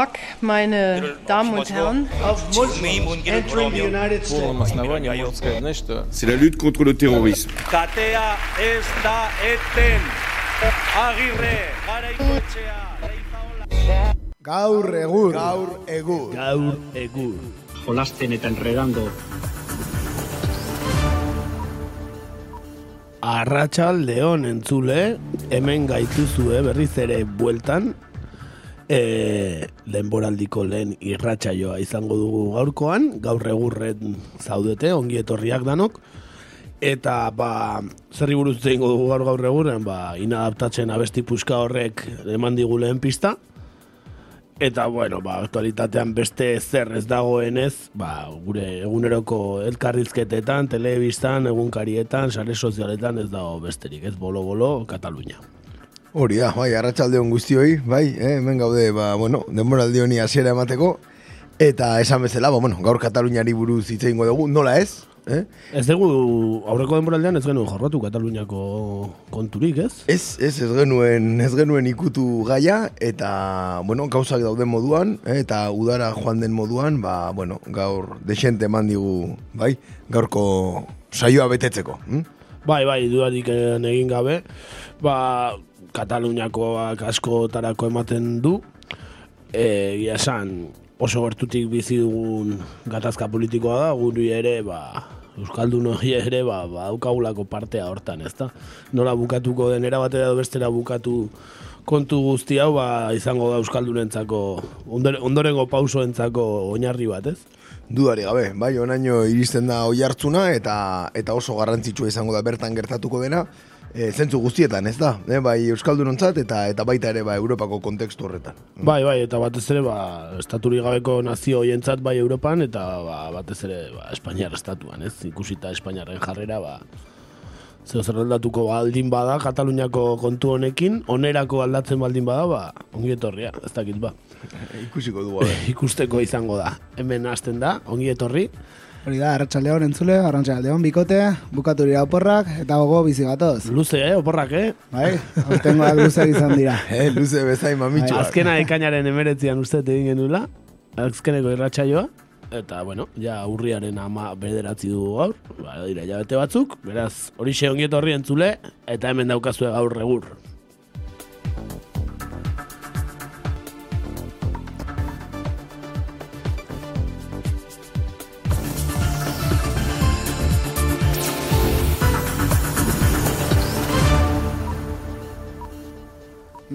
Tag, meine Damen und Herren. C'est la lutte contre le terrorisme. Katea ez da eten. Agirre, garaikoetxea, reizaola. Gaur egur. Gaur egur. Gaur egur. Jolasten eta enredando. Arratxaldeon entzule, hemen gaituzue berriz ere bueltan, e, lehenboraldiko lehen irratsaioa izango dugu gaurkoan, gaur egurren zaudete, ongi etorriak danok, eta ba, zerri buruz egingo dugu gaur gaur egurren, ba, inadaptatzen abesti puska horrek eman digu lehen pista, Eta, bueno, ba, aktualitatean beste zer ez dagoenez, ba, gure eguneroko elkarrizketetan, telebistan, egunkarietan, sare sozialetan ez dago besterik, ez bolo-bolo, Katalunia. Hori da, bai, arratsaldeon guztioi, bai, eh, hemen gaude, ba, bueno, denboraldi honi hasiera emateko, eta esan bezala, ba, bueno, gaur Kataluniari buruz hitz egingo dugu, nola ez? Eh? Ez dugu, aurreko denboraldean ez genuen jorratu Kataluniako konturik, ez? Ez, ez, ez genuen, ez genuen ikutu gaia, eta, bueno, gauzak dauden moduan, eh, eta udara joan den moduan, ba, bueno, gaur desente eman digu, bai, gaurko saioa betetzeko. Hm? Bai, bai, dudarik eh, egin gabe, ba, Kataluniakoak askotarako ematen du, egia esan, oso gertutik bizi dugun gatazka politikoa da, guri ere, ba, Euskaldun hori ere, ba, ba, partea hortan, ezta? Nola bukatuko den batera edo bestera bukatu kontu guzti hau, ba, izango da Euskaldunentzako, ondore- ondorengo pausoentzako oinarri bat, ez? Dudari gabe, bai, onaino iristen da oi hartzuna eta eta oso garrantzitsua izango da bertan gertatuko dena. E, zentzu guztietan, ez da? E, bai Euskaldunontzat eta eta baita ere ba, Europako kontekstu horretan. Bai, bai, eta batez ere, ba, estaturi gabeko nazio hoientzat bai Europan, eta ba, batez ere, ba, Espainiar estatuan, ez? Ikusita Espainiarren jarrera, ba, zeo zer aldatuko baldin bada, Kataluniako kontu honekin, onerako aldatzen baldin bada, ba, ongi etorria, ez dakit, ba. Ikusiko bai. Ikusteko izango da. Hemen hasten da, ongi etorri, Hori da, arratsaldeon entzule, arratsaldeon bikote, bukatu dira oporrak, eta gogo bizi gatoz. luze, eh, oporrak, eh? Bai, aurtengoak luzeak izan dira. Eh, luze bezain mamitxoak. Bai, Azkena ekainaren emeretzian uste egin genula, azkeneko irratsaioa, eta, bueno, ja urriaren ama bederatzi dugu gaur, ba, dira, jabete batzuk, beraz, hori xe ongi etorri entzule, eta hemen daukazue gaur regur.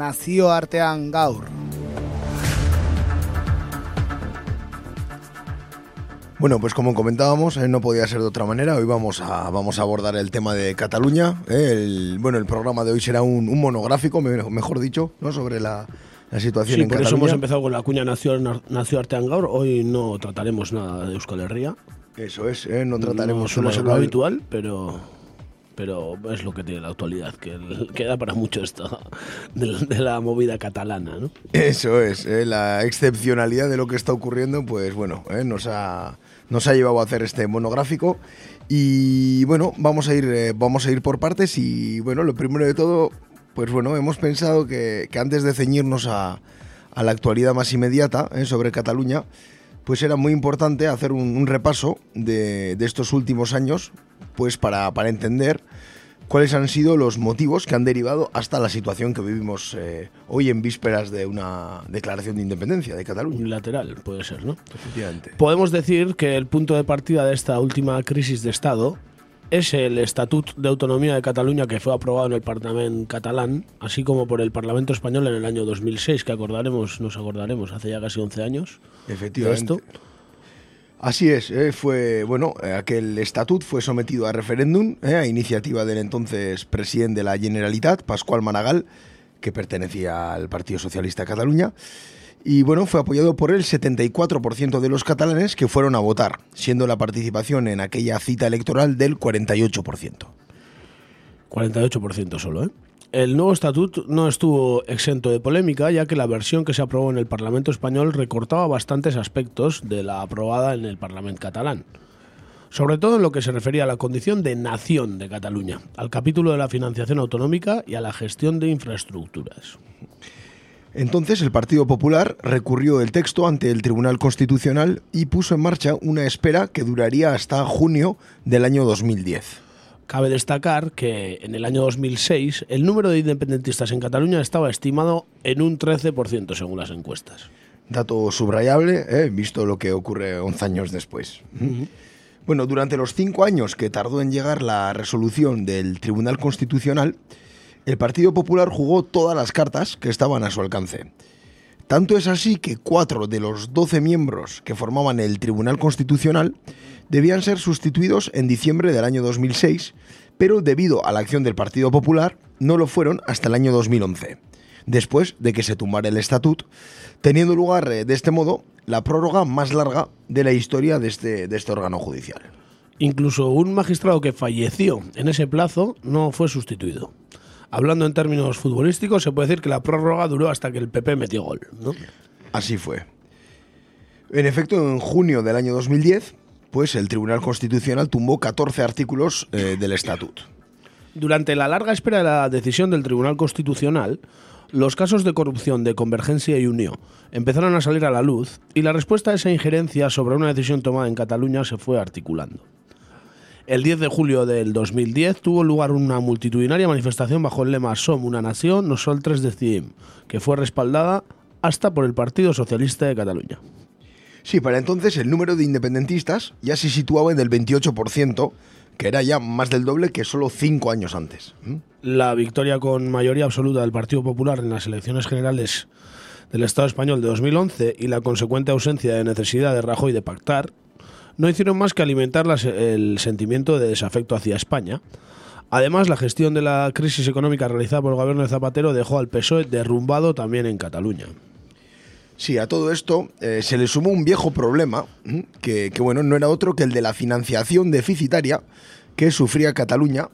Nazio artean gaur. Bueno, pues como comentábamos, eh, no podía ser de otra manera. Hoy vamos a, vamos a abordar el tema de Cataluña. eh, el, bueno, el programa de hoy será un, un monográfico, me- mejor dicho, ¿no? sobre la, la situación Sí, en por eso Cataluña. hemos empezado con la cuña Nacio, Nacio Artean gaur, hoy no trataremos nada de Euskal Herria. Eso es, eh, no trataremos no suele solo ser lo hablar- habitual, pero pero es lo que tiene la actualidad, que queda para mucho esto de, de la movida catalana, ¿no? Eso es, eh, la excepcionalidad de lo que está ocurriendo, pues bueno, eh, nos, ha, nos ha llevado a hacer este monográfico. Y bueno, vamos a ir, eh, vamos a ir por partes y bueno, lo primero de todo, pues bueno, hemos pensado que, que antes de ceñirnos a, a la actualidad más inmediata eh, sobre Cataluña, pues era muy importante hacer un, un repaso de, de estos últimos años, pues para, para entender cuáles han sido los motivos que han derivado hasta la situación que vivimos eh, hoy en vísperas de una declaración de independencia de Cataluña. Unilateral, puede ser, ¿no? Efectivamente. Podemos decir que el punto de partida de esta última crisis de Estado es el Estatut de Autonomía de Cataluña que fue aprobado en el Parlamento catalán, así como por el Parlamento español en el año 2006, que acordaremos, nos acordaremos, hace ya casi 11 años. de Efectivamente. esto. Así es, eh, fue, bueno, aquel estatut fue sometido a referéndum eh, a iniciativa del entonces presidente de la Generalitat, Pascual Maragall, que pertenecía al Partido Socialista de Cataluña. Y bueno, fue apoyado por el 74% de los catalanes que fueron a votar, siendo la participación en aquella cita electoral del 48%. 48% solo, ¿eh? El nuevo estatut no estuvo exento de polémica, ya que la versión que se aprobó en el Parlamento español recortaba bastantes aspectos de la aprobada en el Parlamento catalán. Sobre todo en lo que se refería a la condición de nación de Cataluña, al capítulo de la financiación autonómica y a la gestión de infraestructuras. Entonces el Partido Popular recurrió el texto ante el Tribunal Constitucional y puso en marcha una espera que duraría hasta junio del año 2010. Cabe destacar que en el año 2006 el número de independentistas en Cataluña estaba estimado en un 13% según las encuestas. Dato subrayable, eh, visto lo que ocurre 11 años después. Bueno, durante los cinco años que tardó en llegar la resolución del Tribunal Constitucional, el Partido Popular jugó todas las cartas que estaban a su alcance. Tanto es así que cuatro de los 12 miembros que formaban el Tribunal Constitucional debían ser sustituidos en diciembre del año 2006, pero debido a la acción del Partido Popular no lo fueron hasta el año 2011, después de que se tumbara el estatut, teniendo lugar eh, de este modo la prórroga más larga de la historia de este, de este órgano judicial. Incluso un magistrado que falleció en ese plazo no fue sustituido. Hablando en términos futbolísticos, se puede decir que la prórroga duró hasta que el PP metió gol. ¿no? Así fue. En efecto, en junio del año 2010, pues el Tribunal Constitucional tumbó 14 artículos eh, del estatut. Durante la larga espera de la decisión del Tribunal Constitucional, los casos de corrupción de Convergencia y Unión empezaron a salir a la luz y la respuesta a esa injerencia sobre una decisión tomada en Cataluña se fue articulando. El 10 de julio del 2010 tuvo lugar una multitudinaria manifestación bajo el lema Som una nación, nosaltres decidim, que fue respaldada hasta por el Partido Socialista de Cataluña. Sí, para entonces el número de independentistas ya se situaba en el 28%, que era ya más del doble que solo cinco años antes. ¿Mm? La victoria con mayoría absoluta del Partido Popular en las elecciones generales del Estado español de 2011 y la consecuente ausencia de necesidad de Rajoy de pactar no hicieron más que alimentar el sentimiento de desafecto hacia España, Además, la gestión de la crisis económica realizada por el gobierno de Zapatero dejó al PSOE derrumbado también en Cataluña. Sí, a todo esto eh, se le sumó un viejo problema, que, que, bueno, no era otro que el de la financiación deficitaria que sufría Cataluña,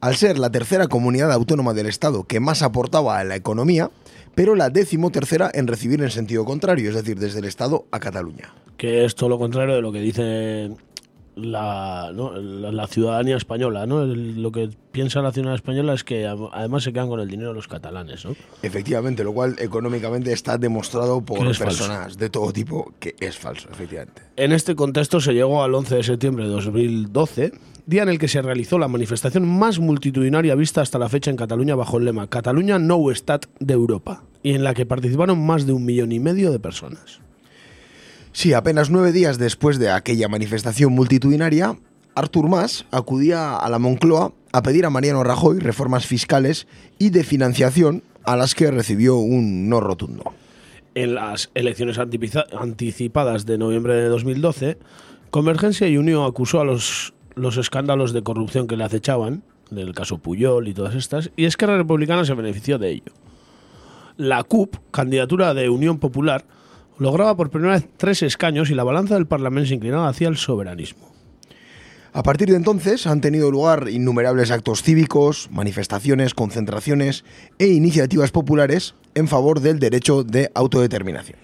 al ser la tercera comunidad autónoma del Estado que más aportaba a la economía, pero la décimo tercera en recibir en sentido contrario, es decir, desde el Estado a Cataluña. Que es todo lo contrario de lo que dice la, ¿no? la, la ciudadanía española. ¿no? El- lo que piensa la ciudadanía española es que además se quedan con el dinero los catalanes. ¿no? Efectivamente, lo cual económicamente está demostrado por personas de todo tipo que es falso, efectivamente. En este contexto se llegó al 11 de septiembre de 2012, día en el que se realizó la manifestación más multitudinaria vista hasta la fecha en Cataluña bajo el lema Cataluña no Estat de Europa, y en la que participaron más de un millón y medio de personas. Sí, apenas nueve días después de aquella manifestación multitudinaria, Artur Mas acudía a la Moncloa a pedir a Mariano Rajoy reformas fiscales y de financiación a las que recibió un no rotundo. En las elecciones anticipadas de noviembre de 2012, Convergencia y Unión acusó a los, los escándalos de corrupción que le acechaban, del caso Puyol y todas estas, y Esquerra Republicana se benefició de ello. La CUP, candidatura de Unión Popular, lograba por primera vez tres escaños y la balanza del Parlamento se inclinaba hacia el soberanismo. A partir de entonces han tenido lugar innumerables actos cívicos, manifestaciones, concentraciones e iniciativas populares en favor del derecho de autodeterminación.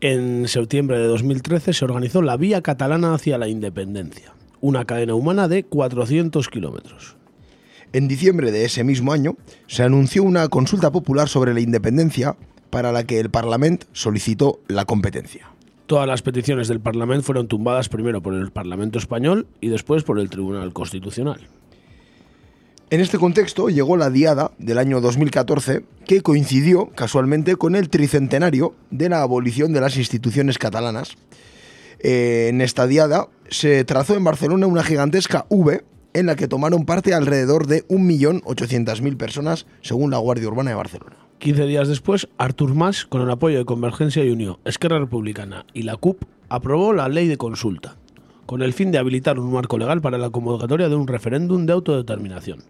En septiembre de 2013 se organizó la Vía Catalana hacia la Independencia, una cadena humana de 400 kilómetros. En diciembre de ese mismo año se anunció una consulta popular sobre la independencia para la que el Parlamento solicitó la competencia. Todas las peticiones del Parlamento fueron tumbadas primero por el Parlamento español y después por el Tribunal Constitucional. En este contexto llegó la diada del año 2014 que coincidió casualmente con el tricentenario de la abolición de las instituciones catalanas. Eh, en esta diada se trazó en Barcelona una gigantesca V en la que tomaron parte alrededor de 1.800.000 personas según la Guardia Urbana de Barcelona. 15 días después, Artur Mas, con el apoyo de Convergencia y Unión, Esquerra Republicana y la CUP, aprobó la ley de consulta, con el fin de habilitar un marco legal para la convocatoria de un referéndum de autodeterminación.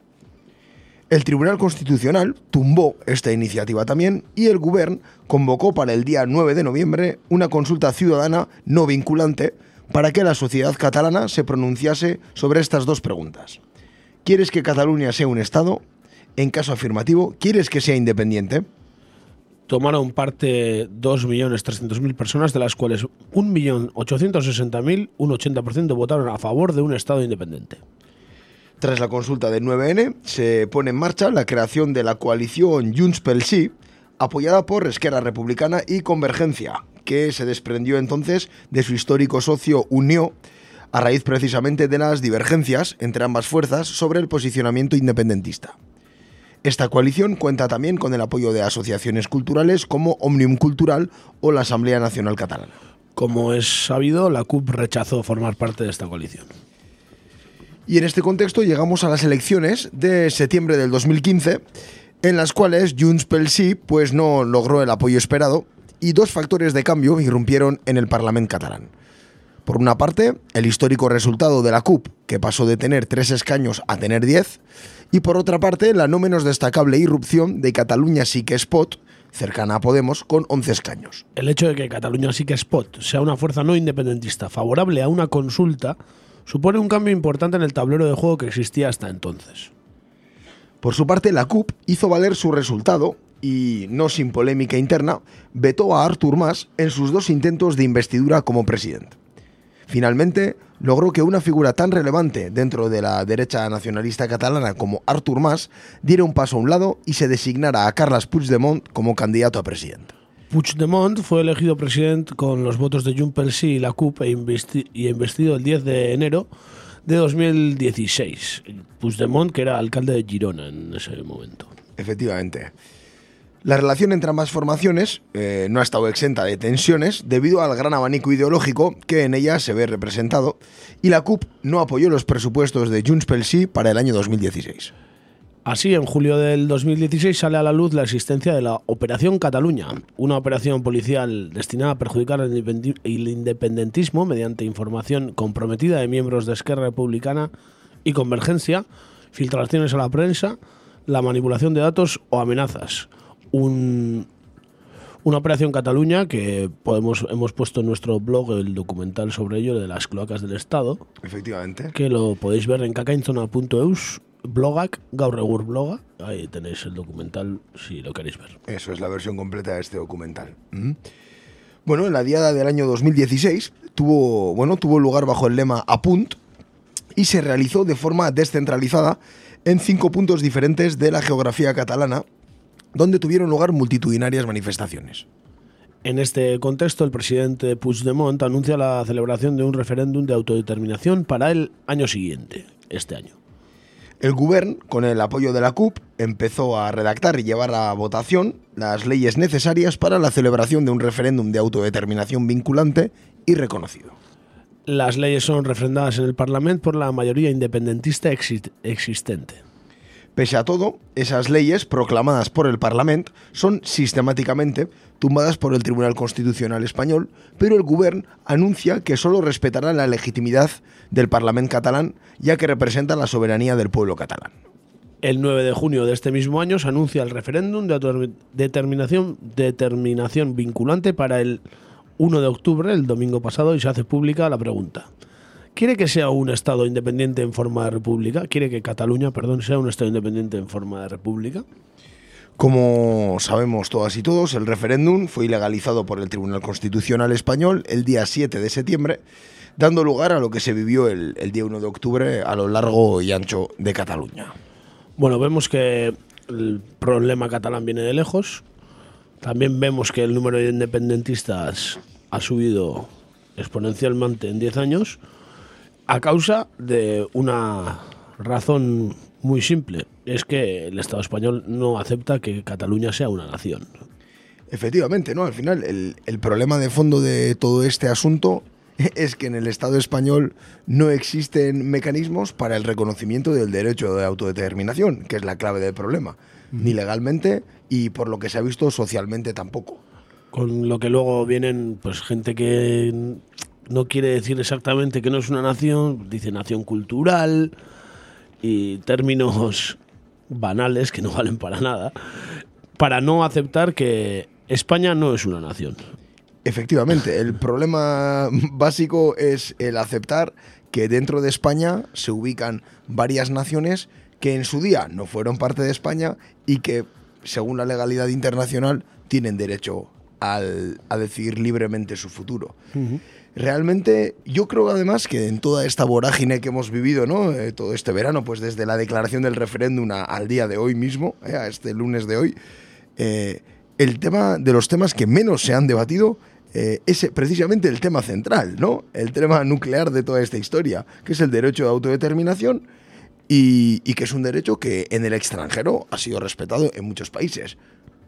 El Tribunal Constitucional tumbó esta iniciativa también y el Govern convocó para el día 9 de noviembre una consulta ciudadana no vinculante para que la sociedad catalana se pronunciase sobre estas dos preguntas. ¿Quieres que Cataluña sea un Estado? En caso afirmativo, ¿quieres que sea independiente? Tomaron parte 2.300.000 personas, de las cuales 1.860.000, un 80%, votaron a favor de un Estado independiente. Tras la consulta del 9N, se pone en marcha la creación de la coalición Junts pel Sí, apoyada por Esquerra Republicana y Convergencia, que se desprendió entonces de su histórico socio Unió, a raíz precisamente de las divergencias entre ambas fuerzas sobre el posicionamiento independentista. Esta coalición cuenta también con el apoyo de asociaciones culturales como Omnium Cultural o la Asamblea Nacional Catalana. Como es sabido, la CUP rechazó formar parte de esta coalición. Y en este contexto llegamos a las elecciones de septiembre del 2015, en las cuales Junts pel Sí pues no logró el apoyo esperado y dos factores de cambio irrumpieron en el Parlamento catalán. Por una parte, el histórico resultado de la CUP, que pasó de tener tres escaños a tener diez, y por otra parte, la no menos destacable irrupción de Cataluña sí que Spot, cercana a Podemos, con 11 escaños. El hecho de que Cataluña sí que Spot sea una fuerza no independentista favorable a una consulta supone un cambio importante en el tablero de juego que existía hasta entonces. Por su parte, la CUP hizo valer su resultado y, no sin polémica interna, vetó a Artur Mas en sus dos intentos de investidura como presidente. Finalmente, logró que una figura tan relevante dentro de la derecha nacionalista catalana como Artur Mas diera un paso a un lado y se designara a Carles Puigdemont como candidato a presidente. Puigdemont fue elegido presidente con los votos de Junts Sí y la CUP e y investido el 10 de enero de 2016. Puigdemont, que era alcalde de Girona en ese momento. Efectivamente. La relación entre ambas formaciones eh, no ha estado exenta de tensiones debido al gran abanico ideológico que en ella se ve representado y la CUP no apoyó los presupuestos de Junts pel Sí para el año 2016. Así, en julio del 2016 sale a la luz la existencia de la Operación Cataluña, una operación policial destinada a perjudicar el independentismo mediante información comprometida de miembros de Esquerra Republicana y Convergencia filtraciones a la prensa, la manipulación de datos o amenazas. Un, una operación Cataluña que podemos, hemos puesto en nuestro blog el documental sobre ello de las cloacas del Estado, Efectivamente. que lo podéis ver en cacainzona.eus, blogak, gaur egur bloga, ahí tenéis el documental si lo queréis ver. Eso es la versión completa de este documental. ¿Mm? Bueno, en la diada del año 2016 tuvo, bueno, tuvo lugar bajo el lema Apunt y se realizó de forma descentralizada en cinco puntos diferentes de la geografía catalana, donde tuvieron lugar multitudinarias manifestaciones. En este contexto, el presidente Puigdemont anuncia la celebración de un referéndum de autodeterminación para el año siguiente, este año. El Govern, con el apoyo de la CUP, empezó a redactar y llevar a votación las leyes necesarias para la celebración de un referéndum de autodeterminación vinculante y reconocido. Las leyes son refrendadas en el Parlamento por la mayoría independentista exi- existente. Pese a todo, esas leyes proclamadas por el Parlamento son sistemáticamente tumbadas por el Tribunal Constitucional español, pero el Govern anuncia que solo respetará la legitimidad del Parlamento catalán, ya que representa la soberanía del pueblo catalán. El 9 de junio de este mismo año se anuncia el referéndum de autodeterminación determinación vinculante para el 1 de octubre, el domingo pasado, y se hace pública la pregunta. ¿Quiere que sea un Estado independiente en forma de república? ¿Quiere que Cataluña, perdón, sea un Estado independiente en forma de república? Como sabemos todas y todos, el referéndum fue ilegalizado por el Tribunal Constitucional español el día 7 de septiembre, dando lugar a lo que se vivió el, el día 1 de octubre a lo largo y ancho de Cataluña. Bueno, vemos que el problema catalán viene de lejos. También vemos que el número de independentistas ha subido exponencialmente en 10 años a causa de una razón muy simple. Es que el Estado español no acepta que Cataluña sea una nación. Efectivamente, ¿no? Al final, el, el problema de fondo de todo este asunto es que en el Estado español no existen mecanismos para el reconocimiento del derecho de autodeterminación, que es la clave del problema. Ni legalmente y por lo que se ha visto socialmente tampoco. Con lo que luego vienen pues gente que no quiere decir exactamente que no es una nación, dice nación cultural y términos banales que no valen para nada, para no aceptar que España no es una nación. Efectivamente, el problema básico es el aceptar que dentro de España se ubican varias naciones que en su día no fueron parte de España y que, según la legalidad internacional, tienen derecho al- a decidir libremente su futuro. Realmente, yo creo además que en toda esta vorágine que hemos vivido, ¿no? Eh, todo este verano, pues desde la declaración del referéndum al día de hoy mismo, eh, a este lunes de hoy, eh, el tema de los temas que menos se han debatido es precisamente el tema central, ¿no? El tema nuclear de toda esta historia, que es el derecho de autodeterminación y que es un derecho que en el extranjero ha sido respetado en muchos países.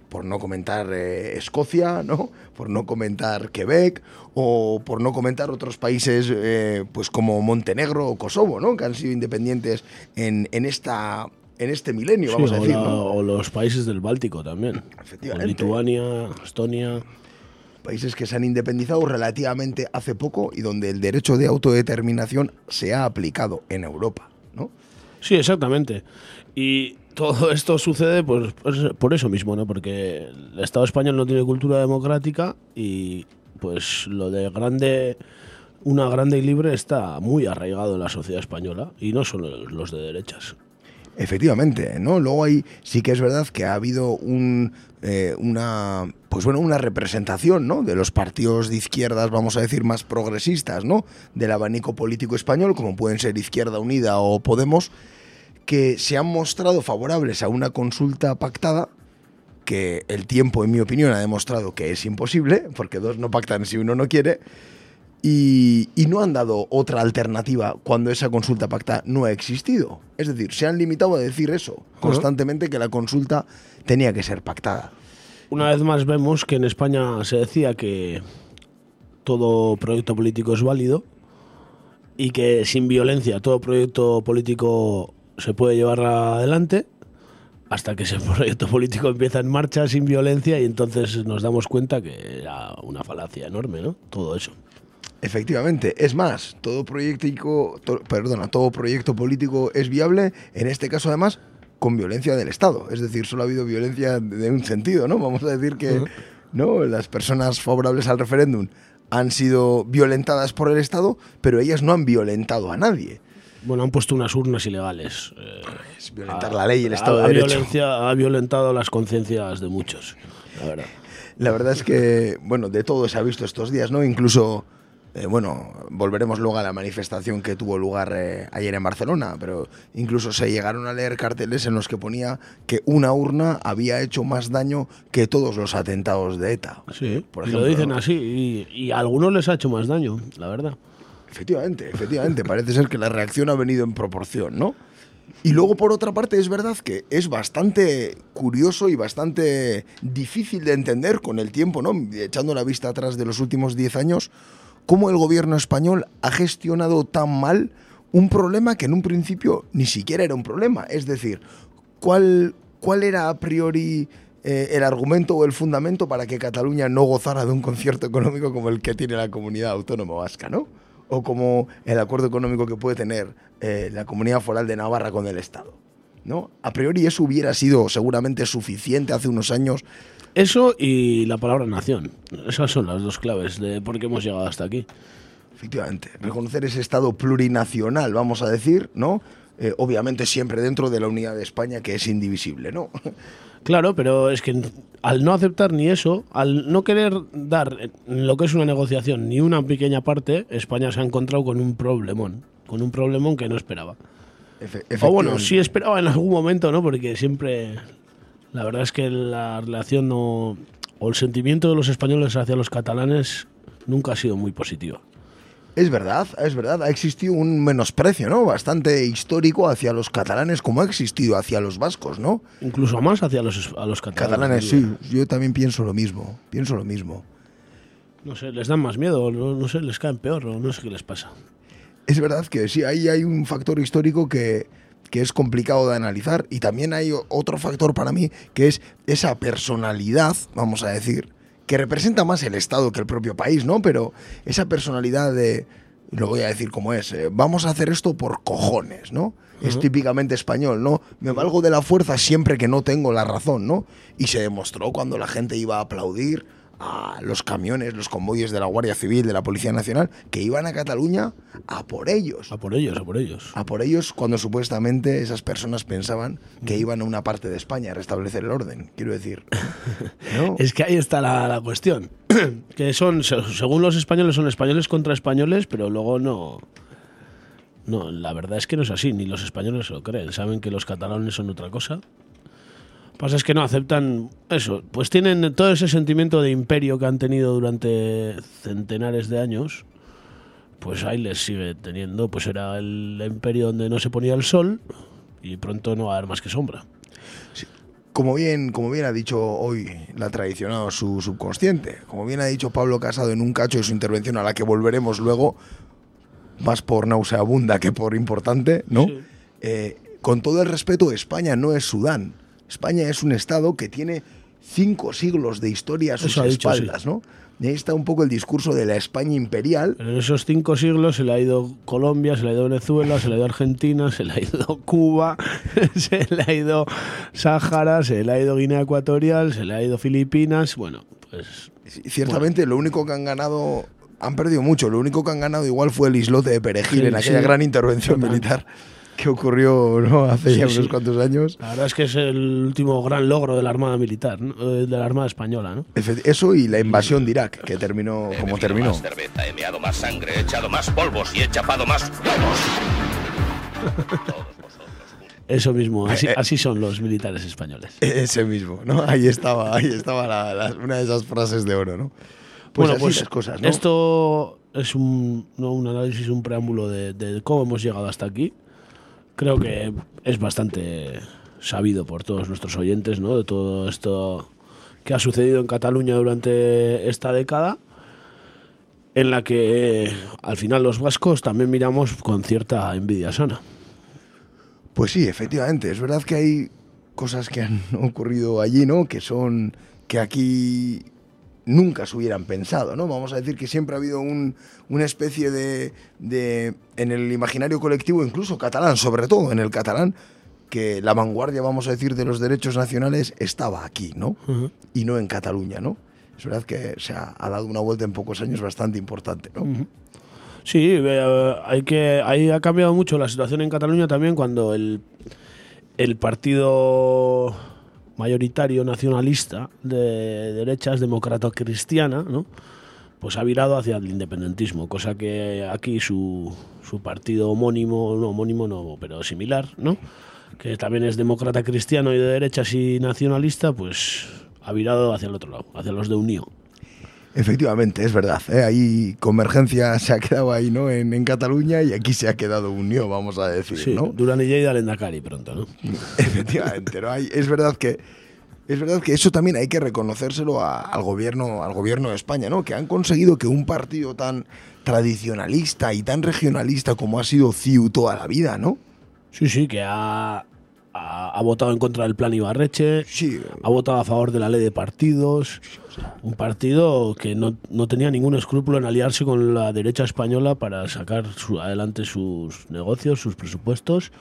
Por no comentar eh, Escocia, ¿no? Por no comentar Quebec o por no comentar otros países eh, pues como Montenegro o Kosovo, ¿no? Que han sido independientes en, en esta en este milenio, vamos a o, decir, la- ¿no? o los países del Báltico también. Efectivamente. O Lituania, Estonia. países que se han independizado relativamente hace poco y donde el derecho de autodeterminación se ha aplicado en Europa, ¿no? Sí, exactamente. Y todo esto sucede pues, pues, por eso mismo, ¿no? Porque el Estado español no tiene cultura democrática y pues lo de grande, una grande y libre está muy arraigado en la sociedad española y no solo los de derechas. Efectivamente, ¿no? Luego ahí sí que es verdad que ha habido un, eh, una, pues bueno, una representación, ¿no? De los partidos de izquierdas, vamos a decir, más progresistas, ¿no? Del abanico político español, como pueden ser Izquierda Unida o Podemos, que se han mostrado favorables a una consulta pactada que el tiempo, en mi opinión, ha demostrado que es imposible, porque dos no pactan si uno no quiere, y, y no han dado otra alternativa cuando esa consulta pactada no ha existido. Es decir, se han limitado a decir eso constantemente, que la consulta tenía que ser pactada. Una vez más vemos que en España se decía que todo proyecto político es válido y que sin violencia todo proyecto político se puede llevar adelante hasta que ese proyecto político empieza en marcha sin violencia y entonces nos damos cuenta que era una falacia enorme, ¿no? Todo eso. Efectivamente, es más, todo proyecto, to- perdona, todo proyecto político es viable, en este caso además con violencia del Estado, es decir, solo ha habido violencia de un sentido, ¿no? Vamos a decir que no, las personas favorables al referéndum han sido violentadas por el Estado, pero ellas no han violentado a nadie. Bueno, han puesto unas urnas ilegales. eh, Es violentar la ley y el Estado ha de Derecho. violencia- ha violentado las conciencias de muchos, la verdad. La verdad es que, bueno, de todo se ha visto estos días, ¿no? Incluso, eh, bueno, volveremos luego a la manifestación que tuvo lugar eh, ayer en Barcelona, pero incluso se llegaron a leer carteles en los que ponía que una urna había hecho más daño que todos los atentados de ETA. Sí, por ejemplo. lo dicen ¿no? así, y, y a algunos les ha hecho más daño, la verdad. Efectivamente, efectivamente. Parece ser que la reacción ha venido en proporción, ¿no? Y luego, por otra parte, es verdad que es bastante curioso y bastante difícil de entender con el tiempo, ¿no? Echando la vista atrás de los últimos 10 años, cómo el gobierno español ha gestionado tan mal un problema que en un principio ni siquiera era un problema. Es decir, ¿cuál, cuál era a priori eh, el argumento o el fundamento para que Cataluña no gozara de un concierto económico como el que tiene la comunidad autónoma vasca, ¿no? O como el acuerdo económico que puede tener eh, la comunidad foral de Navarra con el Estado. ¿no? A priori eso hubiera sido seguramente suficiente hace unos años. Eso y la palabra nación. Esas son las dos claves de por qué hemos llegado hasta aquí. Efectivamente, reconocer ese Estado plurinacional, vamos a decir, ¿no? Eh, obviamente siempre dentro de la unidad de España, que es indivisible, ¿no? Claro, pero es que al no aceptar ni eso, al no querer dar lo que es una negociación ni una pequeña parte, España se ha encontrado con un problemón. Con un problemón que no esperaba. Efe- O bueno, sí esperaba en algún momento, ¿no? Porque siempre. La verdad es que la relación no. O el sentimiento de los españoles hacia los catalanes nunca ha sido muy positivo. Es verdad, es verdad, ha existido un menosprecio, ¿no? Bastante histórico hacia los catalanes como ha existido hacia los vascos, ¿no? Incluso más hacia los, a los catalanes. Catalanes, sí, yo también pienso lo mismo, pienso lo mismo. No sé, les dan más miedo, no, no sé, les caen peor, o no sé qué les pasa. Es verdad que sí, ahí hay un factor histórico que, que es complicado de analizar y también hay otro factor para mí que es esa personalidad, vamos a decir, que representa más el Estado que el propio país, ¿no? Pero esa personalidad de, lo voy a decir como es, eh, vamos a hacer esto por cojones, ¿no? Es típicamente español, ¿no? Me valgo de la fuerza siempre que no tengo la razón, ¿no? Y se demostró cuando la gente iba a aplaudir a los camiones, los convoyes de la Guardia Civil, de la Policía Nacional, que iban a Cataluña a por ellos. A por ellos, a por ellos. A por ellos cuando supuestamente esas personas pensaban que iban a una parte de España a restablecer el orden, quiero decir. ¿no? Es que ahí está la, la cuestión. que son, se- según los españoles, son españoles contra españoles, pero luego no. No, la verdad es que no es así, ni los españoles se lo creen. Saben que los catalanes son otra cosa. Pasa es que no aceptan eso. Pues tienen todo ese sentimiento de imperio que han tenido durante centenares de años. Pues ahí les sigue teniendo. Pues era el imperio donde no se ponía el sol y pronto no va a haber más que sombra. Como bien, como bien ha dicho hoy la tradicional su subconsciente, como bien ha dicho Pablo Casado en un cacho de su intervención a la que volveremos luego, más por nauseabunda que por importante, ¿no? Eh, con todo el respeto, España no es Sudán. España es un estado que tiene cinco siglos de historia a sus dicho, espaldas, ¿no? Y ahí está un poco el discurso de la España imperial, Pero en esos cinco siglos se le ha ido Colombia, se le ha ido Venezuela, se le ha ido Argentina, se le ha ido Cuba, se le ha ido Sáhara, se le ha ido Guinea Ecuatorial, se le ha ido Filipinas. Bueno, pues ciertamente lo único que han ganado, han perdido mucho, lo único que han ganado igual fue el islote de Perejil Sí, en aquella sí. gran intervención militar que ocurrió ¿no? hace ya Sí, unos sí. cuantos años. la verdad es que es el último gran logro de la Armada Militar, ¿no? Eh, de la Armada Española, ¿no? Eso y la invasión de Irak, que terminó como terminó. Más cerveza, he meado más sangre, he echado más polvos y he chapado más huevos. Eso mismo, así, Eh, eh. así son los militares españoles. Ese mismo, ¿no? Ahí estaba, ahí estaba la- la- una de esas frases de oro, ¿no? Pues así las cosas, ¿no? Esto es un, no un análisis, un preámbulo de, de cómo hemos llegado hasta aquí. Creo que es bastante sabido por todos nuestros oyentes, ¿no? De todo esto que ha sucedido en Cataluña durante esta década, en la que al final los vascos también miramos con cierta envidia sana. Pues sí, efectivamente. Es verdad que hay cosas que han ocurrido allí, ¿no? Que son. que aquí nunca se hubieran pensado, ¿no? Vamos a decir que siempre ha habido un- una especie de, de, en el imaginario colectivo, incluso catalán, sobre todo en el catalán, que la vanguardia, vamos a decir, de los derechos nacionales estaba aquí, ¿no? Y no en Cataluña, ¿no? Es verdad que se ha, ha dado una vuelta en pocos años bastante importante, ¿no? Sí, eh, hay que, ahí ha cambiado mucho la situación en Cataluña también cuando el, el partido mayoritario nacionalista de derechas demócrata cristiana, ¿no? pues ha virado hacia el independentismo, cosa que aquí su, su partido homónimo, no homónimo no, pero similar, ¿no? que también es demócrata cristiano y de derechas y nacionalista, pues ha virado hacia el otro lado, hacia los de Unió. Efectivamente, es verdad. ¿eh? Ahí Convergencia se ha quedado ahí, ¿no? En, en Cataluña y aquí se ha quedado Unión, vamos a decir, Sí, ¿no? Duran y Lleida al Endacari pronto, ¿no? Efectivamente, ¿no? Hay- es verdad que es verdad que eso también hay que reconocérselo a- al gobierno al gobierno de España, ¿no? Que han conseguido que un partido tan tradicionalista y tan regionalista como ha sido CIU toda la vida, ¿no? Sí, sí, que ha, ha, ha votado en contra del plan Ibarreche, Sí, ha votado a favor de la ley de partidos. Un partido que no, no tenía ningún escrúpulo en aliarse con la derecha española para sacar su- adelante sus negocios, sus presupuestos,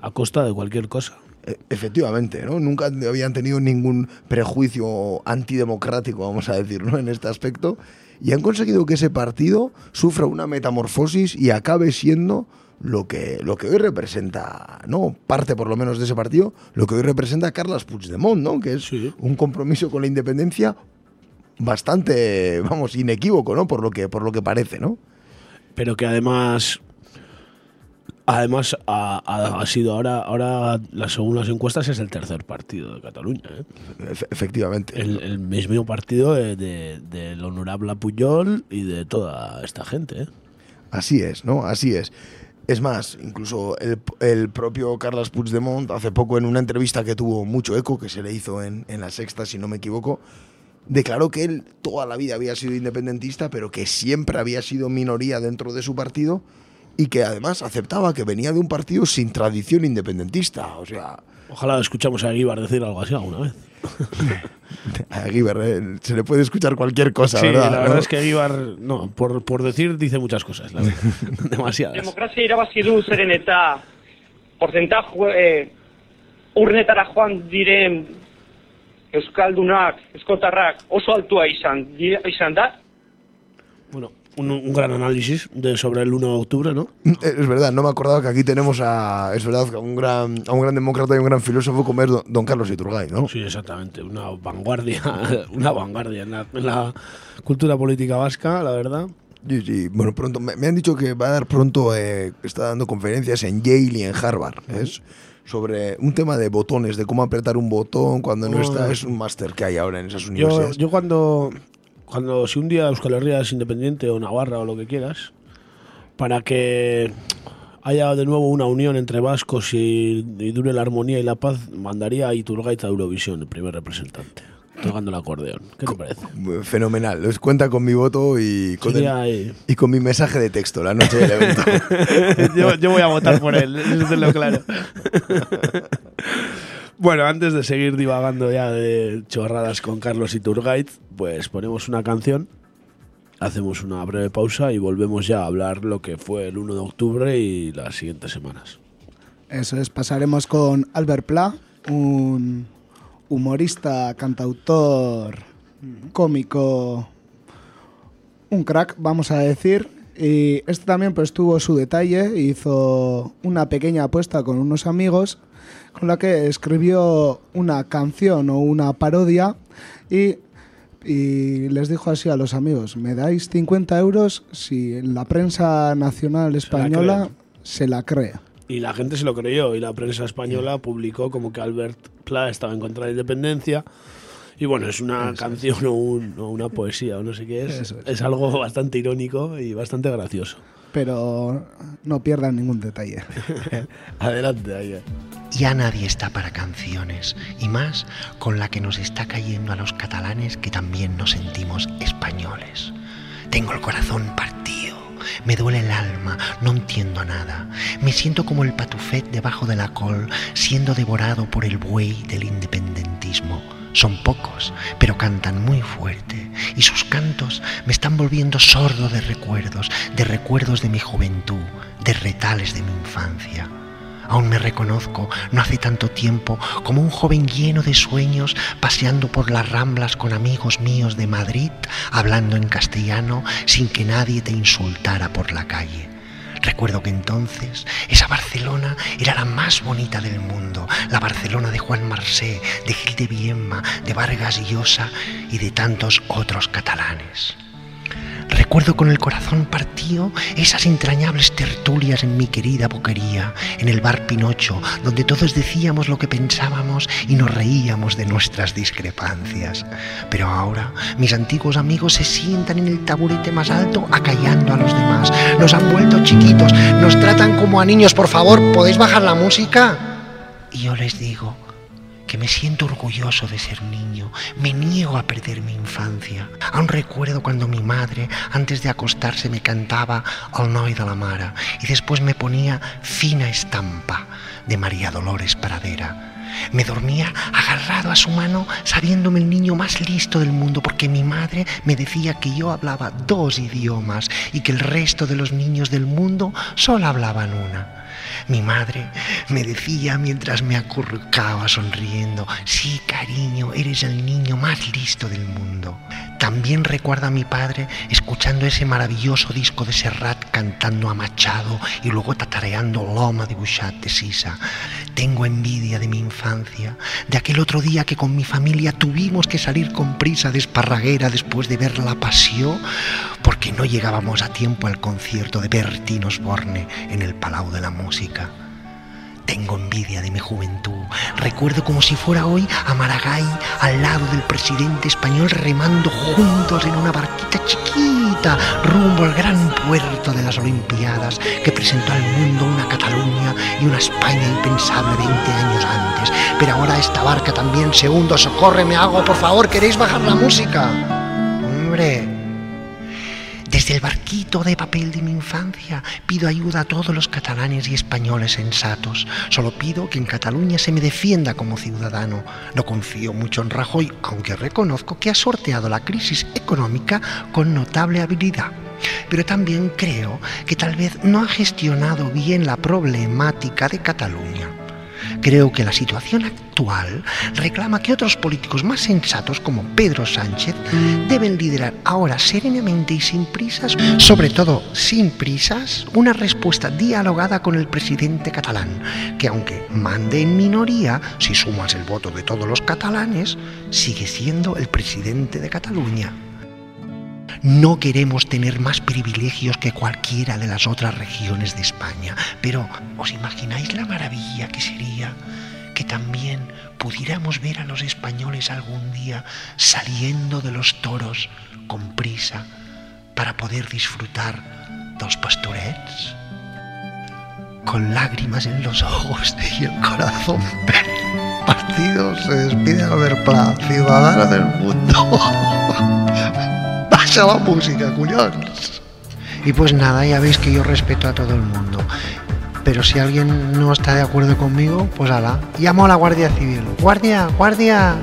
a costa de cualquier cosa. e- efectivamente, ¿no? Nunca habían tenido ningún prejuicio antidemocrático, vamos a decir, ¿no? En este aspecto. Y han conseguido que ese partido sufra una metamorfosis y acabe siendo lo que, lo que hoy representa, ¿no? Parte por lo menos de ese partido, lo que hoy representa Carles Puigdemont, ¿no? Que es Sí. un compromiso con la independencia bastante, vamos, inequívoco, ¿no? Por lo que, por lo que parece, ¿no? Pero que además. Además, ha, ha- ha sido ahora, ahora, según las encuestas, es el tercer partido de Cataluña. ¿eh? Efe- efectivamente. El, el mismo partido de- de- del honorable Puyol y de toda esta gente. ¿eh? Así es, ¿no? Así es. Es más, incluso el, el propio Carles Puigdemont, hace poco en una entrevista que tuvo mucho eco, que se le hizo en, en la sexta, si no me equivoco, declaró que él toda la vida había sido independentista, pero que siempre había sido minoría dentro de su partido y que además aceptaba que venía de un partido sin tradición independentista. O sea, Ojalá escuchamos a Guibar decir algo así alguna vez. a Guiber eh, se le puede escuchar cualquier cosa, sí, ¿verdad? la verdad ¿No? es que Guibar, no, por, por decir, dice muchas cosas, la verdad. Demasiadas. Demokrazia irabazi du zeren eta porcentaj eh, urnetara joan diren euskaldunak, eskotarrak oso altua izan, izan da. Bueno, un, un gran análisis de sobre el 1 de octubre, ¿no? Es verdad, no me acordaba que aquí tenemos a, es verdad, a un gran, a un gran demócrata y un gran filósofo como es don, don Carlos Iturgaiz, ¿no? Sí, exactamente. Una vanguardia, una vanguardia en la, en la cultura política vasca, la verdad. Sí, sí. Bueno, pronto, me, me han dicho que va a dar pronto, eh, está dando conferencias en Yale y en Harvard, es sobre un tema de botones, de cómo apretar un botón cuando no Oh. está, es un máster que hay ahora en esas Yo, universidades. yo cuando, cuando, si un día Euskal Herria es independiente o Navarra o lo que quieras, para que haya de nuevo una unión entre vascos y, y dure la armonía y la paz, mandaría a Iturgaiz a Eurovisión, el primer representante, tocando el acordeón. ¿Qué te parece? Fenomenal, cuenta con mi voto y con, Sería el- ahí. y con mi mensaje de texto la noche del evento. yo, yo voy a votar por él, eso tenlo claro. bueno, antes de seguir divagando ya de chorradas con Carlos Iturgaiz, pues ponemos una canción, hacemos una breve pausa y volvemos ya a hablar lo que fue el 1 de octubre y las siguientes semanas. Eso es, pasaremos con Albert Pla, un humorista, cantautor, cómico, un crack, vamos a decir. Y este también pues tuvo su detalle, hizo una pequeña apuesta con unos amigos con la que escribió una canción o una parodia y, y les dijo así a los amigos, me dais 50 euros si la prensa nacional española se la cree. Y la gente se lo creyó y la prensa española publicó como que Albert Pla estaba en contra de la independencia. Y bueno, es una canción o, un- o una poesía o no sé qué es. Es algo bastante irónico y bastante gracioso. Pero no pierdan ningún detalle. Adelante, ahí. Ya nadie está para canciones, y más con la que nos está cayendo a los catalanes que también nos sentimos españoles. Tengo el corazón partido, me duele el alma, no entiendo nada. Me siento como el patufet debajo de la col, siendo devorado por el buey del independentismo. Son pocos, pero cantan muy fuerte y sus cantos me están volviendo sordo de recuerdos, de recuerdos de mi juventud, de retales de mi infancia. Aún me reconozco, no hace tanto tiempo, como un joven lleno de sueños, paseando por las ramblas con amigos míos de Madrid, hablando en castellano, sin que nadie te insultara por la calle. Recuerdo que entonces esa Barcelona era la más bonita del mundo, la Barcelona de Juan Marsé, de Gil de Viemma, de Vargas Llosa y de tantos otros catalanes. Recuerdo con el corazón partido esas entrañables tertulias en mi querida boquería, en el bar Pinocho, donde todos decíamos lo que pensábamos y nos reíamos de nuestras discrepancias. Pero ahora mis antiguos amigos se sientan en el taburete más alto acallando a los demás. Nos han vuelto chiquitos, nos tratan como a niños. Por favor, ¿podéis bajar la música? Y yo les digo, que me siento orgulloso de ser niño, me niego a perder mi infancia. Aún recuerdo cuando mi madre, antes de acostarse, me cantaba El noi de la mare y después me ponía fina estampa de María Dolores Pradera. Me dormía agarrado a su mano, sabiéndome el niño más listo del mundo, porque mi madre me decía que yo hablaba dos idiomas y que el resto de los niños del mundo solo hablaban una. Mi madre me decía mientras me acurrucaba sonriendo, sí, cariño, eres el niño más listo del mundo. También recuerda a mi padre escuchando ese maravilloso disco de Serrat cantando a Machado y luego tatareando Loma de Bouchat de Sisa. Tengo envidia de mi infancia, de aquel otro día que con mi familia tuvimos que salir con prisa de Esparraguera después de ver La Pasión, porque no llegábamos a tiempo al concierto de Bertín Osborne en el Palau de la Música. Tengo envidia de mi juventud. Recuerdo como si fuera hoy a Maragall al lado del presidente español remando juntos en una barquita chiquita rumbo al gran puerto de las Olimpiadas que presentó al mundo una Cataluña y una España impensable 20 años antes. Pero ahora esta barca también se hunde. Socorre, me hago, por favor, ¿queréis bajar la música? Hombre, desde el barquito de papel de mi infancia pido ayuda a todos los catalanes y españoles sensatos. Solo pido que en Cataluña se me defienda como ciudadano. No confío mucho en Rajoy, aunque reconozco que ha sorteado la crisis económica con notable habilidad. Pero también creo que tal vez no ha gestionado bien la problemática de Cataluña. Creo que la situación actual reclama que otros políticos más sensatos como Pedro Sánchez deben liderar ahora serenamente y sin prisas, sobre todo sin prisas, una respuesta dialogada con el presidente catalán, que aunque mande en minoría, si sumas el voto de todos los catalanes, sigue siendo el presidente de Cataluña. No queremos tener más privilegios que cualquiera de las otras regiones de España, pero ¿os imagináis la maravilla que sería que también pudiéramos ver a los españoles algún día saliendo de los toros con prisa para poder disfrutar dels pastorets? Con lágrimas en los ojos y el corazón partido se despide Albert Pla, ciudadano del mundo. La música, cuñones. Y pues nada, ya veis que yo respeto a todo el mundo. Pero si alguien no está de acuerdo conmigo, pues ala, llamo a la Guardia Civil. Guardia, guardia.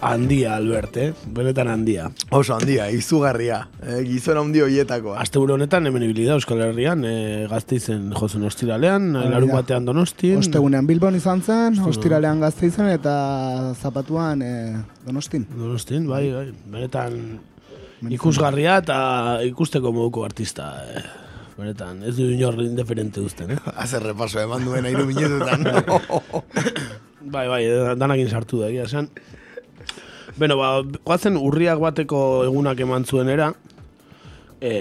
Handia, Albert, eh? Benetan handia. Oso handia, izugarria. Eh, gizona handi hoietakoa. Aste honetan hemen ibili da Euskal Herrian, eh, gazteizen jozen ostiralean, da. larun batean donostin. Ostegunean Bilbon izan zen, ostiralean gazteizen eta zapatuan eh, donostin. Donostin, bai, bai. Benetan ikusgarria eta ikusteko moduko artista. Eh. Benetan, ez du inor indiferente duzten, eh? Haze repaso eman duen airu minututan. bai, bai, danakin sartu da, egia esan. Beno, ba, goazen urriak bateko egunak eman zuenera, e,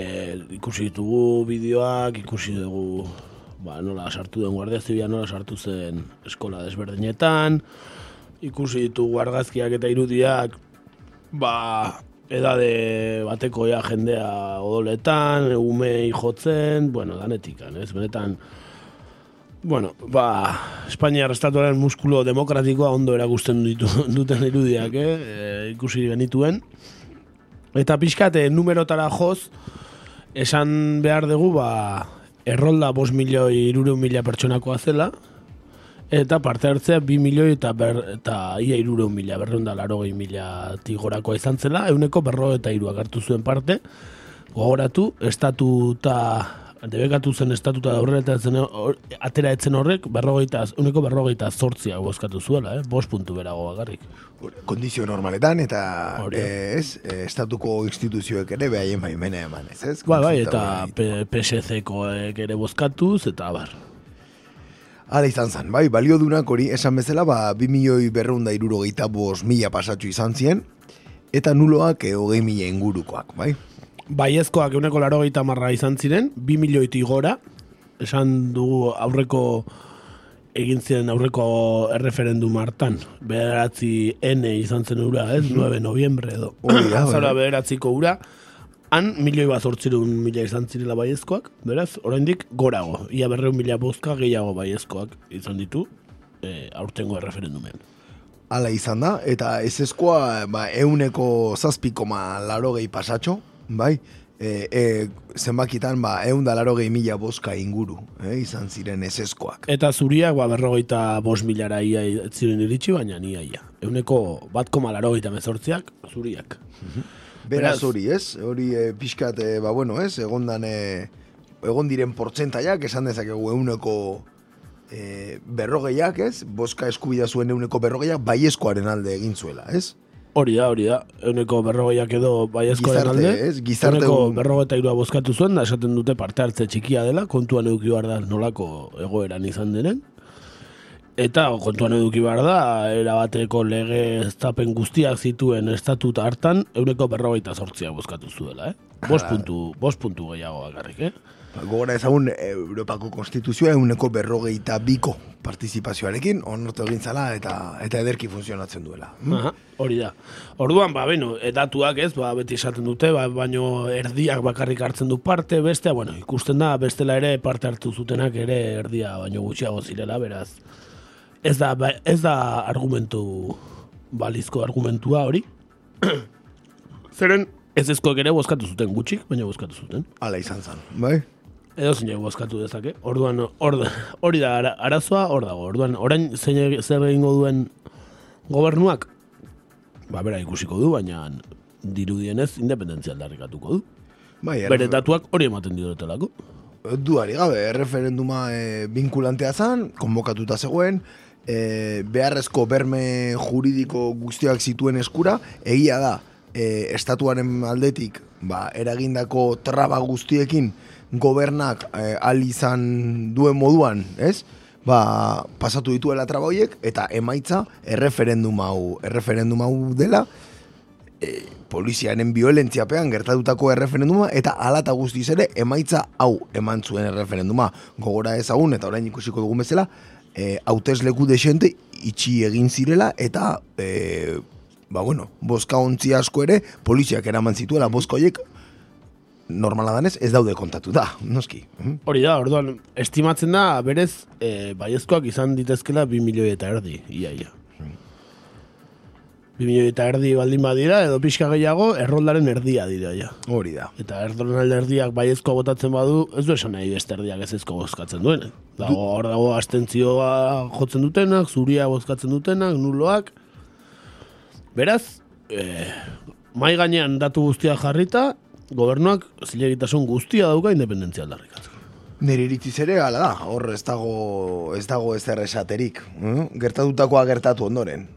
ikusi ditugu bideoak, ikusi dugu ba, nola sartu den Guardia Zibila, nola sartu zen eskola desberdinetan, ikusi ditugu argazkiak eta irudiak, ba, edade bateko ja jendea odoletan, umei jotzen, bueno, danetikan, ez, benetan, Bueno, ba, Espainiar estatuaren muskulo demokratikoa ondo erakusten ditu, duten irudiak, eh? E, ikusi genituen. Eta pixkate, numerotara joz, esan behar dugu, ba, errolda bos milioi irure mila pertsonakoa zela, Eta parte hartzea 2 milioi eta, ber, eta ia irureun mila, berreunda laro gehi mila tigorakoa izan zela, euneko berro eta iruak hartu zuen parte, gogoratu, estatuta, debekatu zen estatuta da horrela eta zen, hor- atera etzen horrek, berrogeita, euneko berrogeita zortziak bozkatu zuela, eh? bost puntu berago bakarrik. Kondizio normaletan eta Hori eh, ez, eh, estatuko instituzioek ere behaien baimena eman, ez ez? Ba, bai, eta PSC-koek ere bozkatuz, eta bar. Hala izan zen, bai, balio dunak hori esan bezala, ba, 2 milioi berreunda irurogeita bos mila pasatxo izan ziren, eta nuloak e, hogei mila ingurukoak, bai? Baiezkoak euneko laro marra izan ziren, 2 milioiti gora, esan dugu aurreko egin ziren aurreko erreferendum hartan, bederatzi N izan zen ura, ez? 9 noviembre edo. Azara bai. bederatziko ura, han milioi bat zortzirun mila izan zirela baiezkoak, beraz, oraindik gorago, ia berreun mila bozka gehiago baiezkoak izan ditu, e, aurtengo erreferendumen. Hala izan da, eta ez ezkoa, ba, euneko zazpikoma laro gehi pasatxo, bai? E, e, zenbakitan, ba, eun da laro gehi mila bozka inguru, eh, izan ziren ez ezkoak. Eta zuriak, ba, berrogeita bos milara ia ziren iritsi, baina ia ia. Euneko bat koma larogeita mezortziak, zuriak. Beraz Beraz- hori, ez? Hori e, pixkat, e, ba, bueno, ez? Egondan, e, egon diren portzentaiak, esan dezakegu euneko e, berrogeiak, ez? Boska eskubida zuen euneko berrogeiak, baiezkoaren alde egin zuela, ez? Hori da, hori da. Euneko berrogeiak edo baiezkoaren alde. ez? Gizarte Euneko un- berrogeita irua bozkatu zuen, da esaten dute parte hartze txikia dela, kontuan eduki behar da nolako egoeran izan denen. Eta kontuan eduki behar da, erabateko lege estapen guztiak zituen estatuta hartan, euneko berrogeita zortziak bozkatu zuela, eh? Bost puntu, bost puntu gehiago bakarrik, eh? Gogora ezagun Europako Konstituzioa euneko berrogeita biko partizipazioarekin, onortu egin zala eta, eta ederki funtzionatzen duela. Hm? Aha, hori da. Orduan, ba, beno, e, datuak ez, ba, beti esaten dute, ba, baino erdiak bakarrik hartzen du parte, bestea, bueno, ikusten da, bestela ere parte hartu zutenak ere erdia baino gutxiago zirela, beraz. Ez da, ba, ez da argumentu, balizko argumentua hori. Zeren, ez ezkoek ere bozkatu zuten gutxik, baina bozkatu zuten. Hala izan zen, bai? Edo zeinek bozkatu dezake. Orduan, hor, hori da ara- arazoa, hor dago. Orduan, orain zein zer egingo duen gobernuak, ba, bera ikusiko du, baina dirudienez independentzia aldarrikatuko du. Bai, Bere datuak hori ematen diotelako. Duari gabe, erreferenduma e, vinkulantea zan, konbokatuta zegoen, e, beharrezko berme juridiko guztiak zituen eskura, egia da, e, estatuaren aldetik, ba, eragindako traba guztiekin, gobernak e, al izan duen moduan, ez? Ba, pasatu dituela traba horiek, eta emaitza erreferendum hau, erreferendum hau dela, e, poliziaren violentziapean gertatutako erreferenduma eta alata guztiz ere emaitza hau eman zuen erreferenduma gogora ezagun eta orain ikusiko dugun bezala e, hautesleku desente itxi egin zirela eta e, ba bueno, boska ontzi asko ere poliziak eraman zituela boska horiek normala danez ez daude kontatu da, noski. Mhm. Hori da, orduan, estimatzen da, berez, e, baiezkoak izan ditezkela 2 milioi eta erdi, ia, ia. 2 milioi eta erdi baldin badira, edo pixka gehiago, erroldaren erdia dira, ja. Hori da. Eta erdolan erdiak baiezkoa botatzen badu, ez du esan nahi beste erdiak ez ezko bozkatzen duen. Dago, hor dago astentzioa jotzen dutenak, zuria bozkatzen dutenak, nuloak. Beraz, e, mai gainean datu guztia jarrita, gobernuak zilegitasun guztia dauka independentzia aldarrikatzeko. Nire iritziz ere hala da, hor ez dago ez dago ezer esaterik, eh? gertatutakoa gertatu ondoren.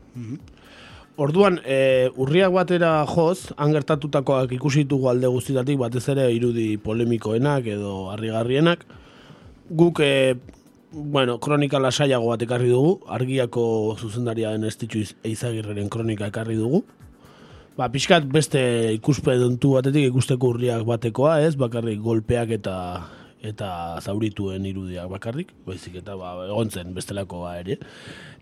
Orduan, e, urriak batera joz, han gertatutakoak ikusi ditugu alde guztietatik, batez ere irudi polemikoenak edo harrigarrienak. Guk, e, bueno, kronika lasaiago bat ekarri dugu, argiako zuzendaria den estitxu eizagirreren kronika ekarri dugu. Ba, pixkat beste ikuspedontu batetik ikusteko urriak batekoa, ez? Bakarrik golpeak eta eta zaurituen irudiak bakarrik, baizik eta ba, egon zen bestelakoa ere.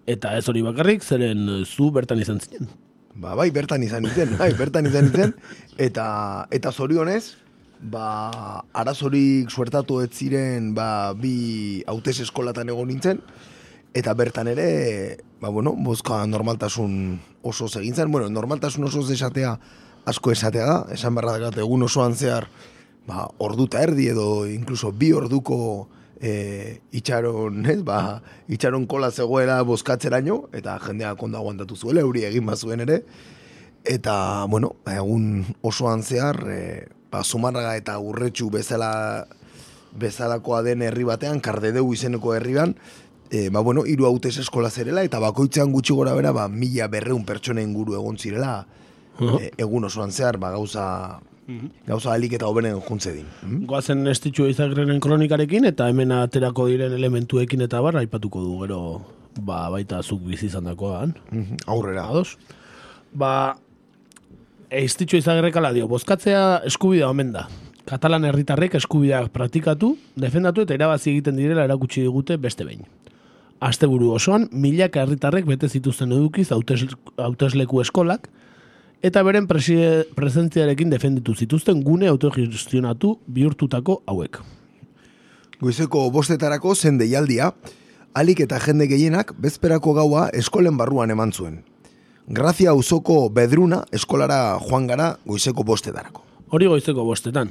Eta ez hori bakarrik, zeren zu bertan izan zinen. Ba, bai, bertan izan nintzen, bai, bertan izan nintzen, eta, eta zorionez, ba, arazorik suertatu ez ziren, ba, bi hautez eskolatan egon nintzen, eta bertan ere, ba, bueno, bozka normaltasun oso egin zen, bueno, normaltasun oso esatea asko esatea da, esan barra dakat egun osoan zehar, ba, ordu eta erdi edo inkluso bi orduko e, itxaron, ez, ba, itxaron kola zegoela bozkatzeraino, eta jendeak ondo aguantatu zuela, euri egin bazuen ere, eta, bueno, egun osoan zehar, e, ba, Zumarraga eta urretxu bezala bezalakoa den herri batean, kardedeu izeneko herrian, e, ba, bueno, hiru hautez eskola zerela, eta bakoitzean gutxi gora bera, ba, mila berreun pertsona inguru egon zirela, e, egun osoan zehar, ba, gauza, gauza alik eta hobenen juntze din. Mm? Goazen estitxu izagrenen kronikarekin, eta hemen aterako diren elementuekin eta bar, aipatuko du, gero, ba, baita zuk bizi izan dakoan. Aurrera. Ados? Ba, estitxu izagrek ala dio, bozkatzea eskubidea omen da. Katalan herritarrek eskubideak praktikatu, defendatu eta irabazi egiten direla erakutsi digute beste behin. Asteburu osoan, milaka herritarrek bete zituzten edukiz hautes, hautesleku eskolak, eta beren presie- presentziarekin defenditu zituzten gune autogestionatu bihurtutako hauek. Goizeko bostetarako zen deialdia, alik eta jende gehienak bezperako gaua eskolen barruan eman zuen. Grazia auzoko bedruna eskolara joan gara goizeko bostetarako. Hori goizeko bostetan.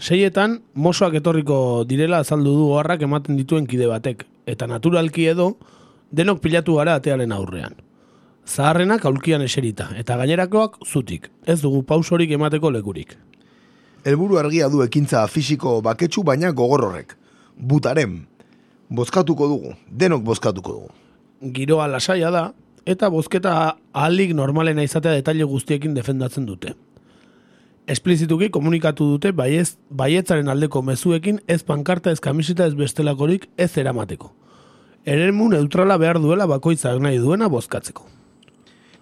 Seietan, mosoak etorriko direla azaldu du oharrak ematen dituen kide batek, eta naturalki edo, denok pilatu gara atearen aurrean. Zaharrenak aulkian eserita, eta gainerakoak zutik, ez dugu pausorik emateko lekurik. Helburu argia du ekintza fisiko baketsu baina gogor horrek. Butaren. Bozkatuko dugu, denok bozkatuko dugu. Giroa lasaia da, eta bozketa ahalik normalena izatea detaile guztiekin defendatzen dute. Esplizituki komunikatu dute baiez, baietzaren aldeko mezuekin ez pankarta ez kamiseta ez bestelakorik ez eramateko. Eremu neutrala behar duela bakoitzak nahi duena bozkatzeko.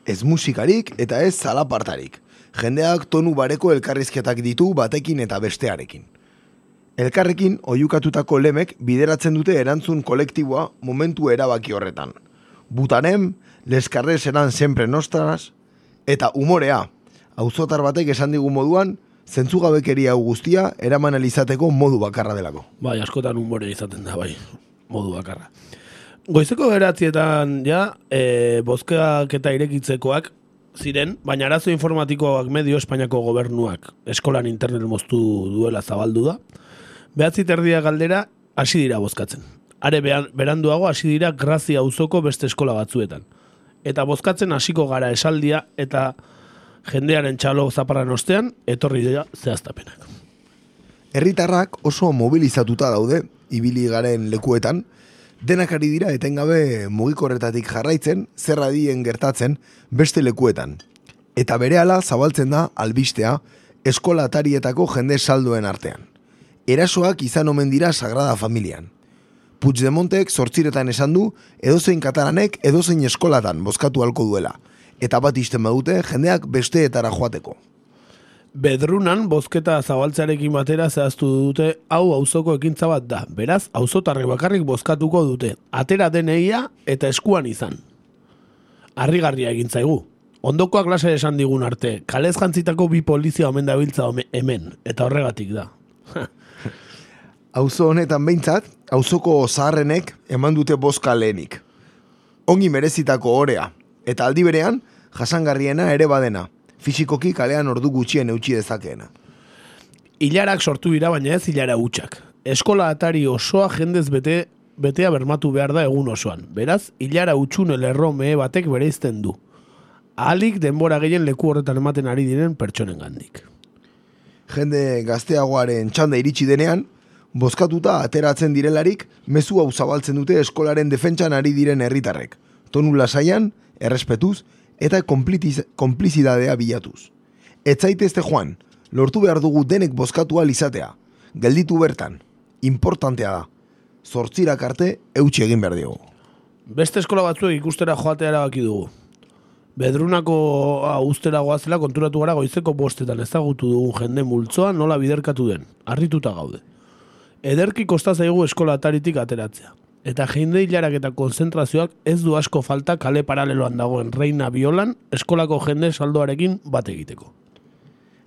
Ez musikarik eta ez zalapartarik. Jendeak tonu bareko elkarrizketak ditu batekin eta bestearekin. Elkarrekin oiukatutako lemek bideratzen dute erantzun kolektiboa momentu erabaki horretan. Butanem, leskarrez eran sempre nostras, eta umorea, auzotar batek esan digu moduan, zentzugabekeria guztia eraman alizateko modu bakarra delako. Bai, askotan umore izaten da, bai, modu bakarra. Goizeko beratzietan, ja, e, bozkeak eta irekitzekoak ziren, baina arazo informatikoak medio Espainiako gobernuak eskolan internet moztu duela zabaldu da. Behatzi terdia galdera, hasi dira bozkatzen. Are beranduago hasi dira grazia auzoko beste eskola batzuetan. Eta bozkatzen hasiko gara esaldia eta jendearen txalo zaparran ostean, etorri dira zehaztapenak. Herritarrak oso mobilizatuta daude, ibili garen lekuetan, denak ari dira etengabe mugikorretatik jarraitzen, zerradien gertatzen beste lekuetan. Eta berehala zabaltzen da albistea eskola atarietako jende saldoen artean. Erasoak izan omen dira Sagrada Familian. Puigdemontek sortziretan esan du edozein katalanek edozein eskolatan bozkatu halko duela. Eta bat isten badute jendeak besteetara joateko. Bedrunan bozketa zabaltzearekin batera zehaztu dute hau auzoko ekintza bat da. Beraz, auzotarrek bakarrik bozkatuko dute. Atera deneia eta eskuan izan. Harrigarria egin zaigu. Ondokoak lasa esan digun arte, kalez jantzitako bi polizia omen dabiltza hemen, eta horregatik da. Auzo honetan behintzat, auzoko zaharrenek eman dute bozka lehenik. Ongi merezitako orea, eta aldi berean, jasangarriena ere badena, fisikoki kalean ordu gutxien eutxi dezakeena. Hilarak sortu dira, baina ez hilara hutsak. Eskola atari osoa jendez bete, betea bermatu behar da egun osoan. Beraz, hilara utxune lerro mehe batek bereizten du. Ahalik denbora gehien leku horretan ematen ari diren pertsonen gandik. Jende gazteagoaren txanda iritsi denean, bozkatuta ateratzen direlarik, mezu hau zabaltzen dute eskolaren defentsan ari diren herritarrek. Tonu lasaian, errespetuz, eta konplizidadea bilatuz. Ez zaitezte joan, lortu behar dugu denek bozkatu izatea. Gelditu bertan, importantea da. Zortzirak arte eutxi egin behar diogu. Beste eskola batzuek ikustera joatea erabaki dugu. Bedrunako ustera goazela konturatu gara goizeko bostetan ezagutu dugun jende multzoa nola biderkatu den. Arrituta gaude. Ederki kosta zaigu eskola ataritik ateratzea. Eta jende hilarak eta konzentrazioak ez du asko falta kale paraleloan dagoen reina biolan eskolako jende saldoarekin bat egiteko.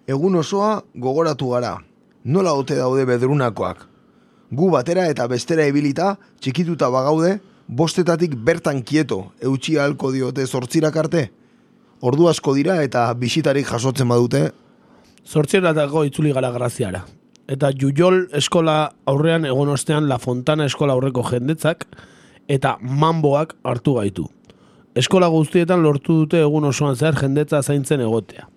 Egun osoa gogoratu gara. Nola ote daude bedrunakoak. Gu batera eta bestera ebilita, txikituta bagaude, bostetatik bertan kieto, eutxi halko diote zortzirak arte. Ordu asko dira eta bisitarik jasotzen badute, Zortzieratako itzuli gara graziara. Eta Jujol eskola aurrean egon ostean La Fontana eskola aurreko jendetzak eta manboak hartu gaitu. Eskola guztietan lortu dute egun osoan zehar jendetza zaintzen egotea.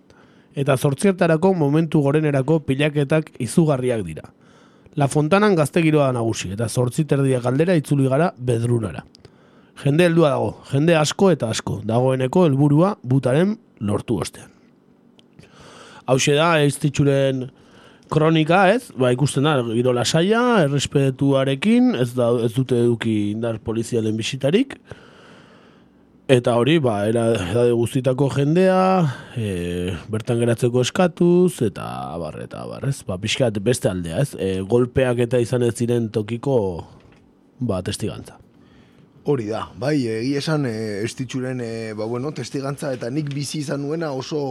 Eta zortziertarako momentu gorenerako pilaketak izugarriak dira. La Fontanan gazte giroa nagusi, eta zortzi terdiak aldera itzuli gara bedrunara. Jende heldua dago, jende asko eta asko, dagoeneko helburua butaren lortu ostean. Hau da, ez ditxuren kronika, ez? Ba, ikusten da, giro lasaia, errespetuarekin, ez, da, ez dute eduki indar polizialen bisitarik, Eta hori, ba, era, edade guztitako jendea, e, bertan geratzeko eskatuz, eta abar, eta abar, ez? Ba, pixkat beste aldea, ez? E, golpeak eta izan ez ziren tokiko, ba, testigantza. Hori da, bai, egi esan e, estitxuren, e, ba, bueno, testigantza, eta nik bizi izan nuena oso,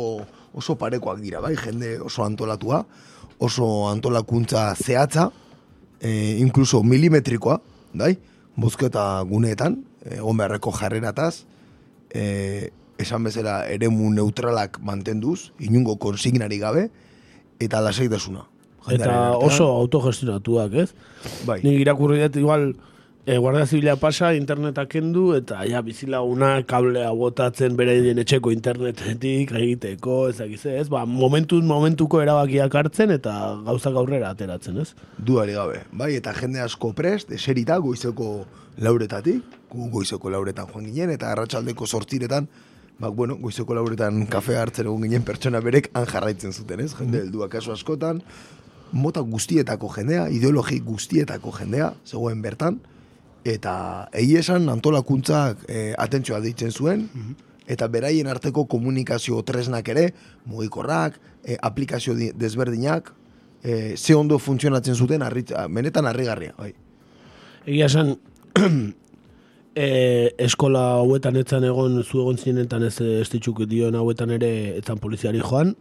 oso parekoak dira, bai, jende oso antolatua, oso antolakuntza zehatza, e, inkluso milimetrikoa, bai, bozketa guneetan, egon beharreko jarrerataz, e, esan bezala eremu neutralak mantenduz, inungo konsignari gabe, eta lasaitasuna. Eta oso autogestionatuak, ez? Bai. Nik irakurri dut, igual, e, Guardia Zibila pasa, internetak kendu, eta ja, bizilaguna kablea botatzen bere etxeko internetetik egiteko, ezakize, ez? Ba, momentuz, momentuko erabakiak hartzen, eta gauzak aurrera ateratzen, ez? Duari gabe, bai, eta jende asko prest, eserita, goizeko lauretatik, gu goizeko lauretan joan ginen, eta arratsaldeko sortziretan, bak, bueno, goizeko lauretan kafe hartzen egun ginen pertsona berek han jarraitzen zuten, ez? Jende heldua kasu askotan, mota guztietako jendea, ideologi guztietako jendea, zegoen bertan, eta egi esan antolakuntzak e, atentzioa deitzen zuen, eta beraien arteko komunikazio tresnak ere, mugikorrak, e, aplikazio di- desberdinak, e, ze ondo funtzionatzen zuten, arrit, benetan harrigarria, bai. Egia esan, e, eskola hauetan etzan egon, zu egon zinenetan ez ditxuk dion hauetan ere etzan poliziari joan,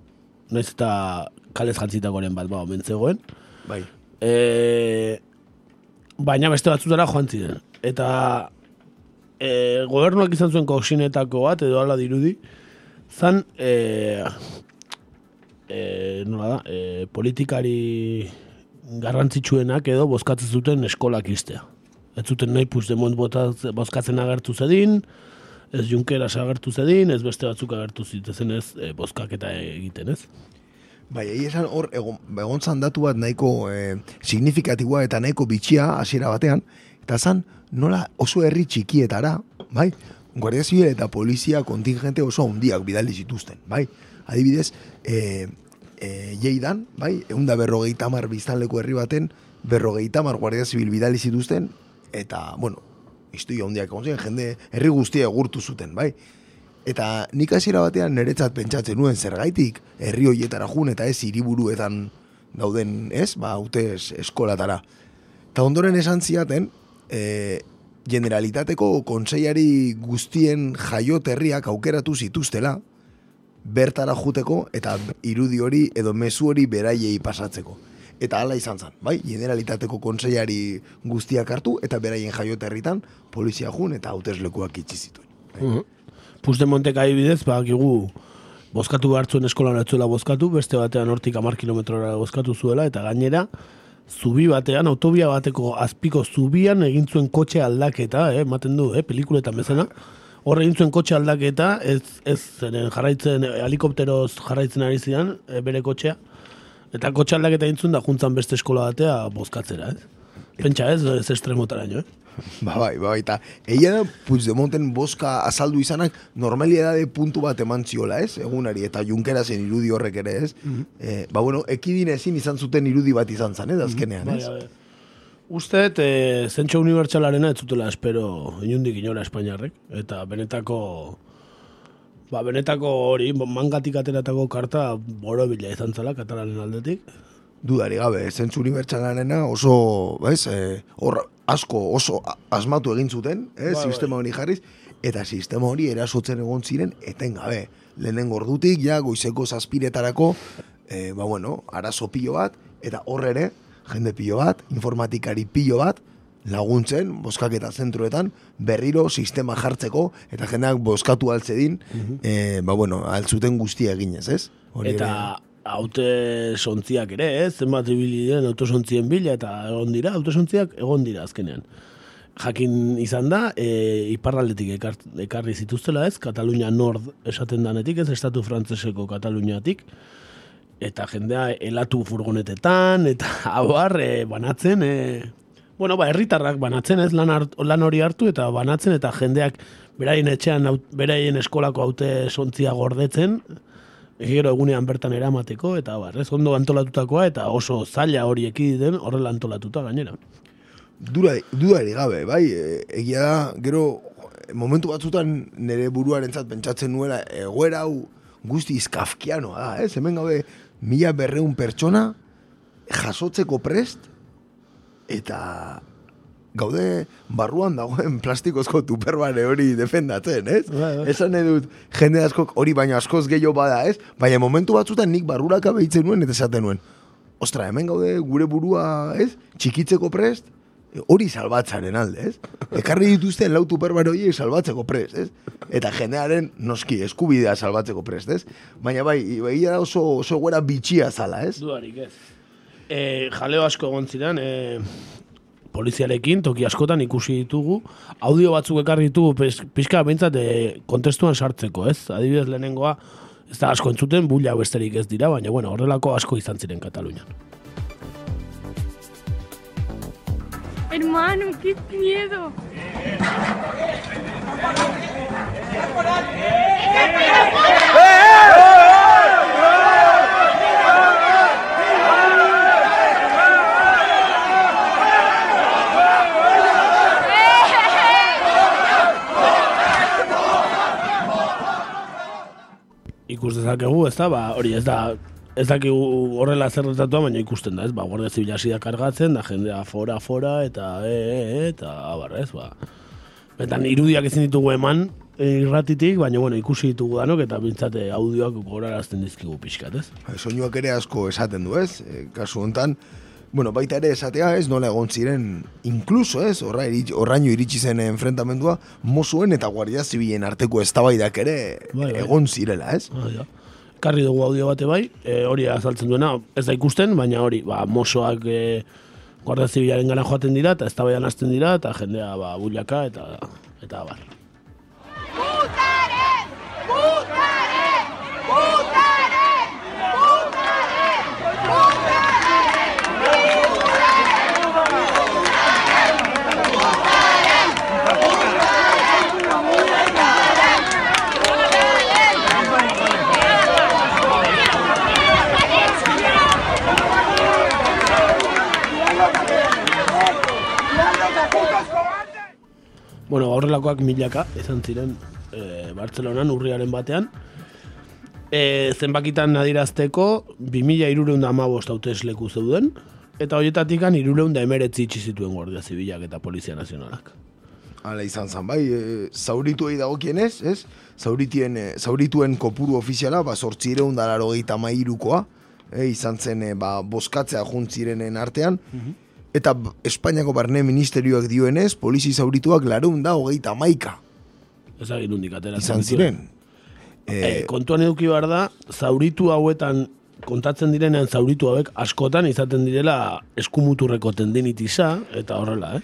naiz eta kalez jantzitakoren bat, ba, mentzegoen. Bai. E, baina beste batzutara joan ziren. Eta e, gobernuak izan zuen koksinetako bat, edo ala dirudi, zan, e, e, nola da, e, politikari garrantzitsuenak edo bozkatzen zuten eskolak iztea. Ez zuten nahi Puigdemont botaz- bozkatzen agertu zedin, ez Junkeras agertu zedin, ez beste batzuk agertu zitezen ez e, bozkaketa egiten, ez? Bai, egia esan hor egon, egon datu bat nahiko e, signifikatiboa eta nahiko bitxia hasiera batean, eta zan nola oso herri txikietara, bai, Guardia Zibil eta polizia kontingente oso handiak bidali zituzten, bai. Adibidez, e, e, jeidan, bai, egun da berrogeita mar biztanleko herri baten, berrogeita mar Guardia Zibil bidali zituzten, eta, bueno, historia handiak egon ziren, jende herri guztia egurtu zuten, bai. Eta nik hasiera batean niretzat pentsatzen nuen zergaitik herri hoietara jun eta ez hiriburuetan dauden, ez? Ba, hautez eskolatara. Eta ondoren esan ziaten, e, generalitateko kontseiari guztien jaioterriak aukeratu zituztela, bertara juteko eta irudi hori edo mezu hori beraiei pasatzeko. Eta hala izan zen, bai? Generalitateko kontseiari guztiak hartu eta beraien jaioterritan polizia jun eta hauteslekuak itxi zituen. Uh Puigdemontek adibidez, badakigu bozkatu hartzuen eskolan etzuela bozkatu, beste batean hortik amar kilometrora bozkatu zuela, eta gainera, zubi batean, autobia bateko azpiko zubian egin zuen kotxe aldaketa, eh, ematen du, eh, pelikuletan bezala, hor egin zuen kotxe aldaketa, ez, ez zeren jarraitzen, eh, helikopteroz jarraitzen ari zidan, eh, bere kotxea, eta kotxe aldaketa egin zuen da juntzan beste eskola batea bozkatzera, ez? Pentsa ez, ez estremotara eh? Ba, bai, ba, bai, eta egia da Puigdemonten boska azaldu izanak normalidade puntu bat eman ziola, ez? Egunari, eta Junkerasen irudi horrek ere, ez? Eh, ba, bueno, ekidin ezin izan zuten irudi bat izan zen, ez? Azkenean, Bai, ez? bai. Uste, e, zentxo unibertsalarena ez zutela espero inundik inora Espainiarrek. Eta benetako, ba, benetako hori, mangatik ateratako karta borobila izan zela katalanen aldetik. Dudari gabe, zentzu unibertsalarena oso, bez, eh, hor asko oso asmatu egin zuten, eh, Bai, sistema hori jarriz, eta sistema hori erasotzen egon ziren etengabe. Lehenengo ordutik, ja, goizeko zazpiretarako, eh, ba bueno, arazo pilo bat, eta hor ere, jende pilo bat, informatikari pilo bat, laguntzen, boskaketa zentroetan, berriro sistema jartzeko, eta jendeak boskatu altzedin, eh, ba bueno, altzuten guztia eginez, ez? Hori Eta haute sontziak ere, ez? Zenbat ibili diren autosontzien bila eta egon dira, autosontziak egon dira azkenean. Jakin izan da, e, iparraldetik ekar, ekarri zituztela ez, Katalunia Nord esaten danetik, ez estatu frantzeseko Kataluniatik, eta jendea elatu furgonetetan, eta abar, e, banatzen, e, bueno, ba, herritarrak banatzen ez, lan, hart, lan hori hartu, eta banatzen, eta jendeak beraien etxean, beraien eskolako haute sontzia gordetzen, gero egunean bertan eramateko, eta bar, ez, ondo antolatutakoa, eta oso zaila hori ekiditen horrela antolatuta gainera. Dura, dudari gabe, bai, e, egia da, gero, momentu batzutan nire buruarentzat pentsatzen nuela, egoera hau guzti izkafkianoa da, ez? Hemen gabe, mila berreun pertsona jasotzeko prest, eta gaude barruan dagoen plastikozko tuperbare hori defendatzen, ez? Esan nahi dut, jende askok hori baina askoz gehiago bada, ez? Baina momentu batzutan nik barruraka behitzen nuen eta esaten nuen. Ostra, hemen gaude gure burua, ez? Txikitzeko prest, hori salbatzaren alde, ez? Ekarri dituzten lau tuperbare horiek salbatzeko prest, ez? Eta jendearen noski eskubidea salbatzeko prest, ez? Baina bai, egia da oso, oso guera bitxia zala, ez? Dudarik ez. E, jaleo asko egon ziren, e, poliziarekin, toki askotan ikusi ditugu, audio batzuk ekarri ditugu pixka behintzat e, kontestuan sartzeko, ez? Adibidez lehenengoa, ez da asko entzuten, bulla besterik ez dira, baina bueno, horrelako asko izan ziren Katalunian. Hermano, qué miedo. Ikus dezakegu, ez da, ba, hori ez da, ez dakigu horrela zer gertatua, baina ikusten da, ez, ba, guardia zibila da kargatzen, da jendea fora, fora, eta e, e, e, eta abar, ez, ba. Eta irudiak ezin ditugu eman e, irratitik, baina, bueno, ikusi ditugu danok, eta bintzate audioak gorarazten dizkigu pixkat, ez? Bai, Soinuak ere asko esaten du, ez? E, kasu hontan, bueno, baita ere esatea, ez, nola egon ziren, inkluso, ez, horra iritsi, horraino iritsi zen enfrentamendua, mozuen eta guardia zibilen arteko eztabaidak ere Bai, bai. egon zirela, ez? Ah, ja. Karri dugu audio bate bai, e, hori azaltzen duena, ez da ikusten, baina hori, ba, mosoak e, guardia zibilaren gana joaten dira, eta ez hasten dira, eta jendea, ba, bullaka, eta, eta bar. Bueno, horrelakoak milaka, izan ziren e, Bartzelonan urriaren batean. E, zenbakitan nadirazteko, 2000 irureunda amabost hautesleku zeuden, eta horietatik irureunda emeretzi itxi zituen Guardia Zibilak eta Polizia Nazionalak. Hala izan zen, bai, e, zaurituei dagokienez, ez? Zauritien, e, zaurituen kopuru ofiziala, ba, sortzireun dalaro gehieta mairukoa, e, izan zen, e, ba, boskatzea juntzirenen artean, eta Espainiako barne ministerioak dioenez, polizi zaurituak larun da hogeita maika Ez agin hundik atera. izan ziren. E, kontuan eduki behar da, zauritu hauetan kontatzen direnean zauritu hauek askotan izaten direla eskumuturreko tendinitisa, eta horrela, eh?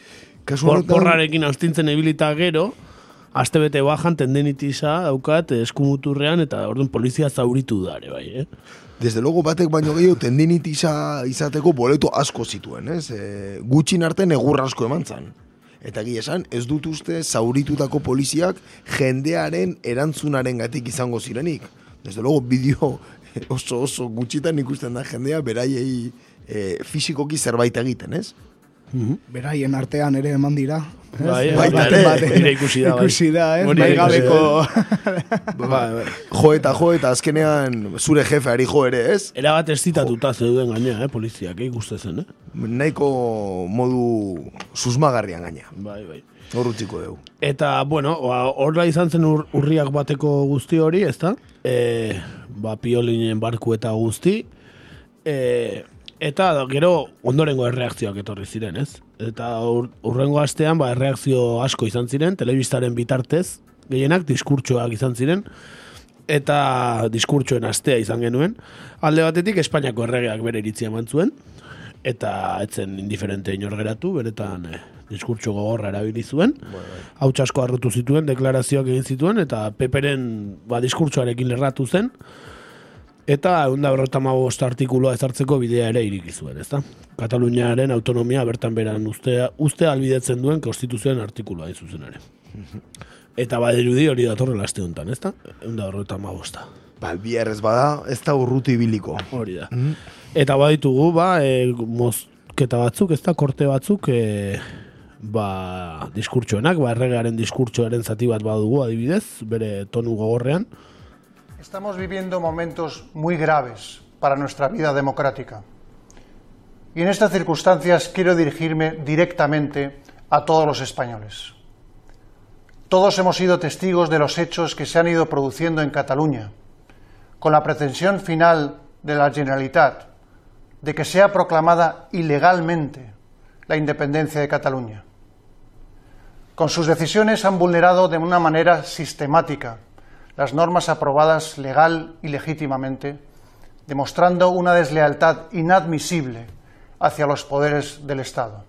Kasu Por, porrarekin astintzen ebilita gero, astebete bajan tendinitisa daukat eskumuturrean, eta orduan polizia zauritu dare, bai, eh? Desde luego batek baino gehiago tendinitisa izateko boleto asko zituen, ez? E, gutxin artean egur asko eman zan. Eta egia esan, ez dut uste zauritutako poliziak jendearen erantzunaren gatik izango zirenik. Desde luego, bideo oso oso gutxitan ikusten da jendea beraiei e, fisikoki zerbait egiten, ez? Beraien artean ere eman dira. Bai, Baten baita ere. baten. Ere ikusi da, bai. Ikusi da, ez? Ikusi gabeko... Bai, Jo eta jo eta azkenean zure jefeari jo ere, ez? Era bat ez zitatuta zeuden gainea, eh, poliziak, eh, ikuste zen, eh? Nahiko modu susmagarrian gaina. Bai, bai. Hor utziko dugu. Eta, bueno, ba, horra izan zen ur, urriak bateko guzti hori, ezta? E, ba, piolinen barku eta guzti. E, eta gero ondorengo erreakzioak etorri ziren, ez? Eta ur, urrengo astean, ba, erreakzio asko izan ziren, telebistaren bitartez, gehienak diskurtsoak izan ziren, eta diskurtsoen astea izan genuen. Alde batetik Espainiako erregeak bere iritzia eman zuen, eta etzen indiferente inor geratu, beretan eh, diskurtso gogorra erabili zuen. Hau asko harrotu zituen, deklarazioak egin zituen, eta peperen ba, diskurtsoarekin lerratu zen, eta egun da berrota artikuloa ezartzeko bidea ere iriki zuen, ezta? Kataluniaren autonomia bertan beran uste, uste albidetzen duen konstituzioen artikuloa hain zuzen ere. Eta badirudi hori datorrela aste honetan, ezta? Egun da berrota magosta. Ba, biarrez bada, ez da urruti ibiliko. Hori da. Eta baditugu, ba, e, mozketa batzuk, ez da, korte batzuk, e, ba, diskurtsoenak, ba, erregearen diskurtsoaren zati bat badugu, adibidez, bere tonu gogorrean. Estamos viviendo momentos muy graves para nuestra vida democrática. Y en estas circunstancias quiero dirigirme directamente a todos los españoles. Todos hemos sido testigos de los hechos que se han ido produciendo en Cataluña, con la pretensión final de la Generalitat de que sea proclamada ilegalmente la independencia de Cataluña. Con sus decisiones han vulnerado de una manera sistemática las normas aprobadas legal y legítimamente, demostrando una deslealtad inadmisible hacia los poderes del Estado.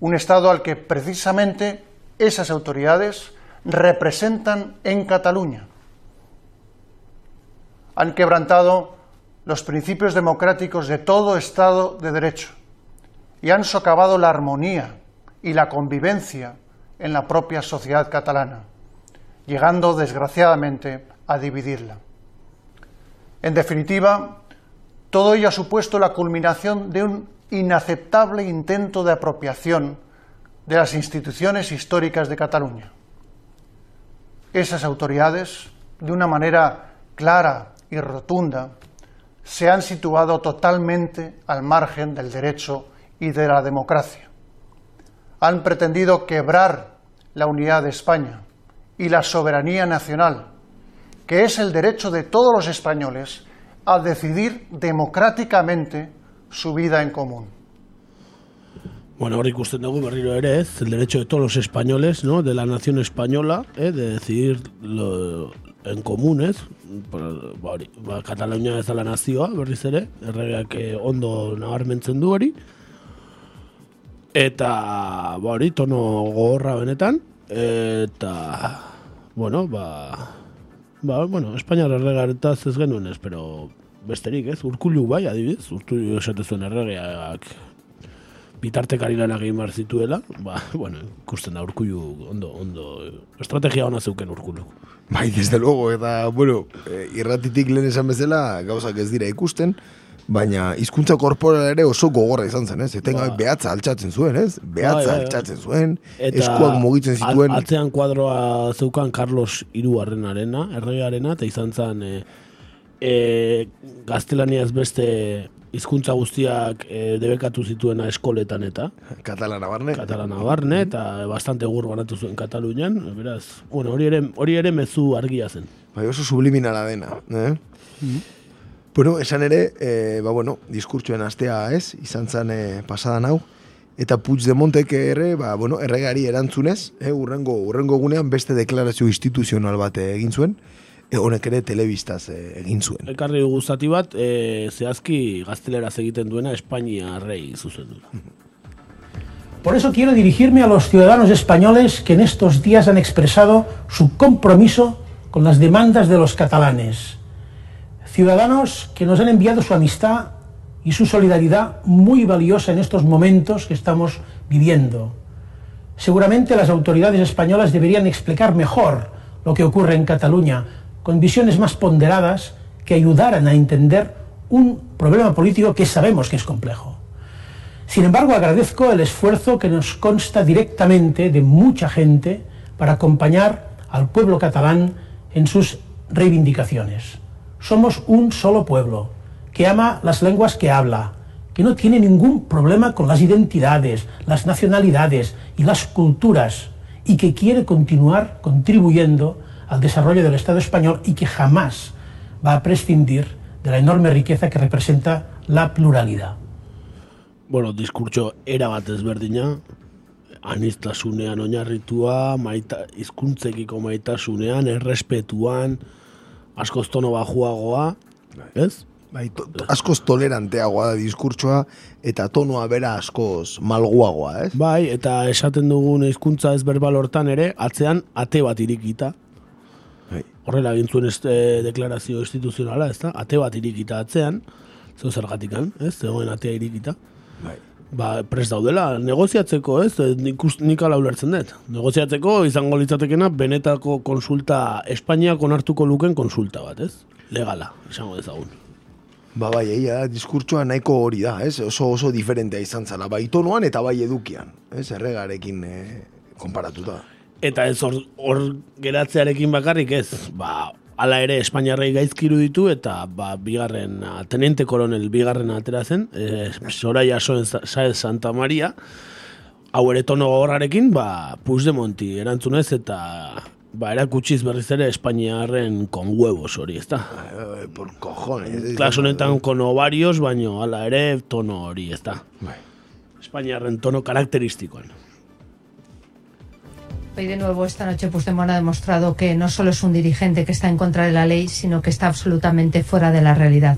Un Estado al que precisamente esas autoridades representan en Cataluña. Han quebrantado los principios democráticos de todo Estado de Derecho y han socavado la armonía y la convivencia en la propia sociedad catalana, llegando desgraciadamente a dividirla. En definitiva, todo ello ha supuesto la culminación de un inaceptable intento de apropiación de las instituciones históricas de Cataluña. Esas autoridades, de una manera clara y rotunda, se han situado totalmente al margen del derecho y de la democracia. Han pretendido quebrar la unidad de España y la soberanía nacional, que es el derecho de todos los españoles a decidir democráticamente su vida en común. Bueno, hor ikusten dugu berriro ere ez, el derecho de todos los españoles, ¿no? de la nación española, eh, de decidir lo, en comunes, ba, hori, ba, Katalunia ez la nazioa, berriz ere, erregeak eh, ondo nabarmentzen du hori, eta, ba, hori, tono gogorra benetan, eta, bueno, ba, ba, bueno, Espainiar erregaretaz ez genuen ez, pero besterik ez, urkulu bai, adibidez, urkulu esatezuen erregeak bitartekari lan egin zituela, ba, bueno, ikusten da urkullu ondo, ondo, estrategia ona zeuken urkullu. Bai, desde luego, eta, bueno, eh, irratitik lehen esan bezala, gauzak ez dira ikusten, baina hizkuntza korporal ere oso gogorra izan zen, ez? Etenga Ba. behatza altxatzen zuen, ez? Behatza Bai, bai, bai. altxatzen zuen, eskuak mugitzen zituen. At, atzean kuadroa zeukan Carlos Iruarren arena, erregearena, eta izan zen e, e, gaztelaniaz beste hizkuntza guztiak e, debekatu zituena eskoletan eta Katalana barne. Katalana barne, eta bastante gur banatu zuen Katalunian, beraz, bueno, hori ere, hori ere mezu argia zen. Bai, oso subliminala dena, eh? Bueno, esan ere, e, ba, bueno, diskurtsoen astea ez, izan zen e, pasadan hau, eta Puigdemontek ere, ba, bueno, erregari erantzunez, e, urrengo, urrengo egunean beste deklarazio instituzional bat egin zuen, e, honek ere telebistaz e, egin zuen. Ekarri dugu zati bat, e, zehazki gazteleraz egiten duena Espainia rei zuzen du. Por eso quiero dirigirme a los ciudadanos españoles que en estos días han expresado su compromiso con las demandas de los catalanes. Ciudadanos que nos han enviado su amistad y su solidaridad muy valiosa en estos momentos que estamos viviendo. Seguramente las autoridades españolas deberían explicar mejor lo que ocurre en Cataluña, con visiones más ponderadas que ayudaran a entender un problema político que sabemos que es complejo. Sin embargo, agradezco el esfuerzo que nos consta directamente de mucha gente para acompañar al pueblo catalán en sus reivindicaciones. Somos un solo pueblo que ama las lenguas que habla, que no tiene ningún problema con las identidades, las nacionalidades y las culturas y que quiere continuar contribuyendo al desarrollo del Estado español y que jamás va a prescindir de la enorme riqueza que representa la pluralidad. bueno, diskurtso era bat ezberdina, anistasunean oinarritua, maita, izkuntzekiko maitasunean, errespetuan, askoz tono bajuagoa, ez? Bai, to, to, askoz toleranteagoa da diskurtsoa eta tonoa bera askoz malguagoa, ez? Bai, eta esaten dugun hizkuntza ez berbal hortan ere, atzean ate bat irikita. Bai. Horrela egin zuen este deklarazio instituzionala, ez da? Ate bat irikita atzean, zeu zergatikan, ez? Zegoen atea irikita. Bai. Ba, prest daudela, negoziatzeko, ez? Nik, ust- nik ala ulertzen dut. Negoziatzeko izango litzatekena benetako konsulta, Espainiak onartuko luken konsulta bat, ez? Legala, izango dezagun. Ba bai, egia da, diskurtsoa nahiko hori da, ez? Oso oso diferentea izan zala, bai tonoan eta bai edukian, ez? Erregarekin eh, konparatuta. Eta ez hor, hor geratzearekin bakarrik ez, ba, ala ere Espainiarrei gaizkiru ditu eta ba, bigarren, a, tenente koronel bigarren atera zen, e, Soraya Saez Santa Maria, hau ere tono gogorrarekin, ba, Puigdemonti erantzunez eta ba, erakutsiz berriz ere Espainiarren con huevos hori, ezta? Eh, por cojones. Klas honetan con ovarios, baino hala ere tono hori, ezta? Bai. Espainiarren tono karakteristikoan. Hoy de nuevo esta noche Puigdemont ha demostrado que no solo es un dirigente que está en contra de la ley, sino que está absolutamente fuera de la realidad.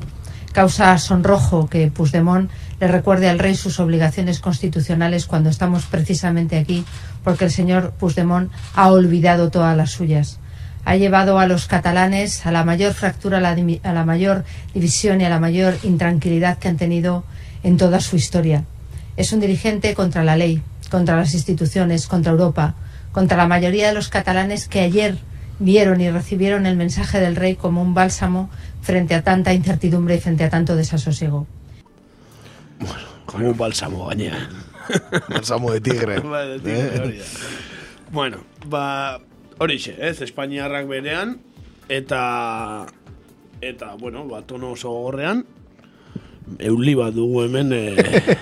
Causa sonrojo que Puigdemont le recuerde al rey sus obligaciones constitucionales cuando estamos precisamente aquí, porque el señor Puigdemont ha olvidado todas las suyas. Ha llevado a los catalanes a la mayor fractura, a la mayor división y a la mayor intranquilidad que han tenido en toda su historia. Es un dirigente contra la ley, contra las instituciones, contra Europa, contra la mayoría de los catalanes que ayer vieron y recibieron el mensaje del rey como un bálsamo frente a tanta incertidumbre y frente a tanto desasosiego. Como un bálsamo gainera. Balsamo de tigre. De tigre, da. Bueno, ba, horixe, ez, Espainiarrak berean, eta, eta, bueno, ba, tono oso gogorrean, euli bat dugu hemen eh,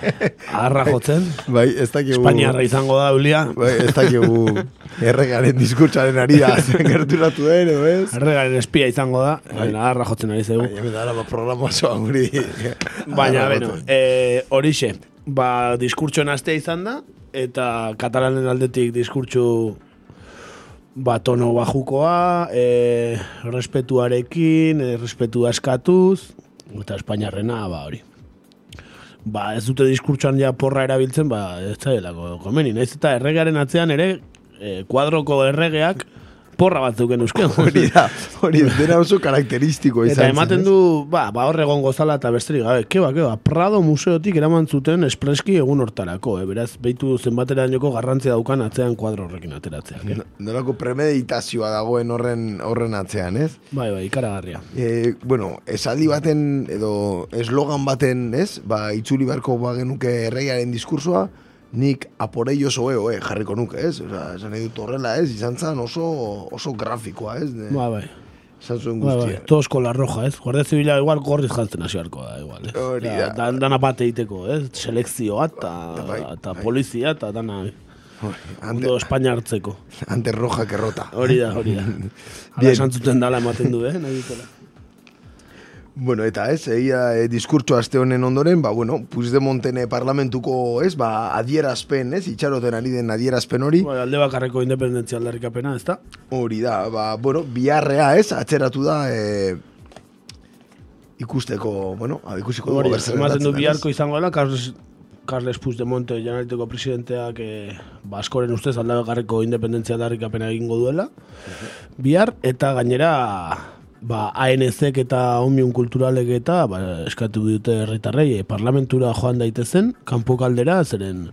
agarra jotzen. Bai, ez dakigu... Espainiarra izango da eulia. Bai, ez dakigu erregaren diskurtsaren ari da zen gerturatu den, edo ez? Erregaren espia izango da, Bai. baina agarra jotzen ari zegu. Bai, hemen ba, programa osoa guri. Baina, beno, eh, horixe, ba, diskurtsoen astea izan da, eta katalanen aldetik diskurtsu ba, tono bajukoa, e, respetuarekin, e, respetua eskatuz, eta Espainiarrena, ba, hori. Ba, ez dute diskurtsoan ja porra erabiltzen, ba, ez zailako komeni. Naiz eta erregearen atzean ere, e, kuadroko erregeak porra bat zeuken eusken. Hori da, hori dena oso karakteristiko izan Eta zen, ematen du, ba, ba hor egon gozala eta besterik gabe, keba, keba, Prado museotik eraman zuten espreski egun hortarako, eh? beraz, behitu zenbatera joko garrantzia daukan atzean kuadro horrekin ateratzeak. Eh? Nolako premeditazioa dagoen horren horren atzean, ez? Bai, bai, ikaragarria. E, bueno, esaldi baten edo eslogan baten, ez? Ba, itzuli beharko bagenuke erreiaren diskursoa, nik aporello soeo, eh, jarriko nuke, ez? Osa, esan nahi dut horrela, ez? Izan zen oso, oso grafikoa, ez? De, Bai, bai. Esan zuen Bai, bai, guztia. todos con la roja, ez? Guardia Zibila igual gorriz jantzen hasi beharko da, igual, ez? Hori da. dan, dana bat egiteko, ez? Selekzioa eta, Bai, eta polizia eta dana... Ondo Espainia hartzeko. Antes roja que rota. Hori da, hori da. Hala Bien. esan zuten dala ematen du, eh? Nahi dutela. Bueno, eta ez, egia e, diskurtso aste honen ondoren, ba, bueno, Puigdemonten eh, parlamentuko, ez, ba, adierazpen, ez, itxaroten ari den adierazpen hori. Bai, alde bakarreko independentzia aldarrikapena, ez da? Hori da, ba, bueno, biharrea, ez, atzeratu da, e, ikusteko, bueno, a, ikusiko dugu zer ematen du den, ez? biharko izango dela, Carles, Carles Puigdemonte generaliteko presidenteak eh, Baskoren ustez aldabakarreko independentzia darrikapena egingo duela. Bihar, eta gainera ba, ANC-ek eta Omiun Kulturalek eta ba, eskatu dute herritarrei eh, parlamentura joan daitezen, kanpo kaldera, zeren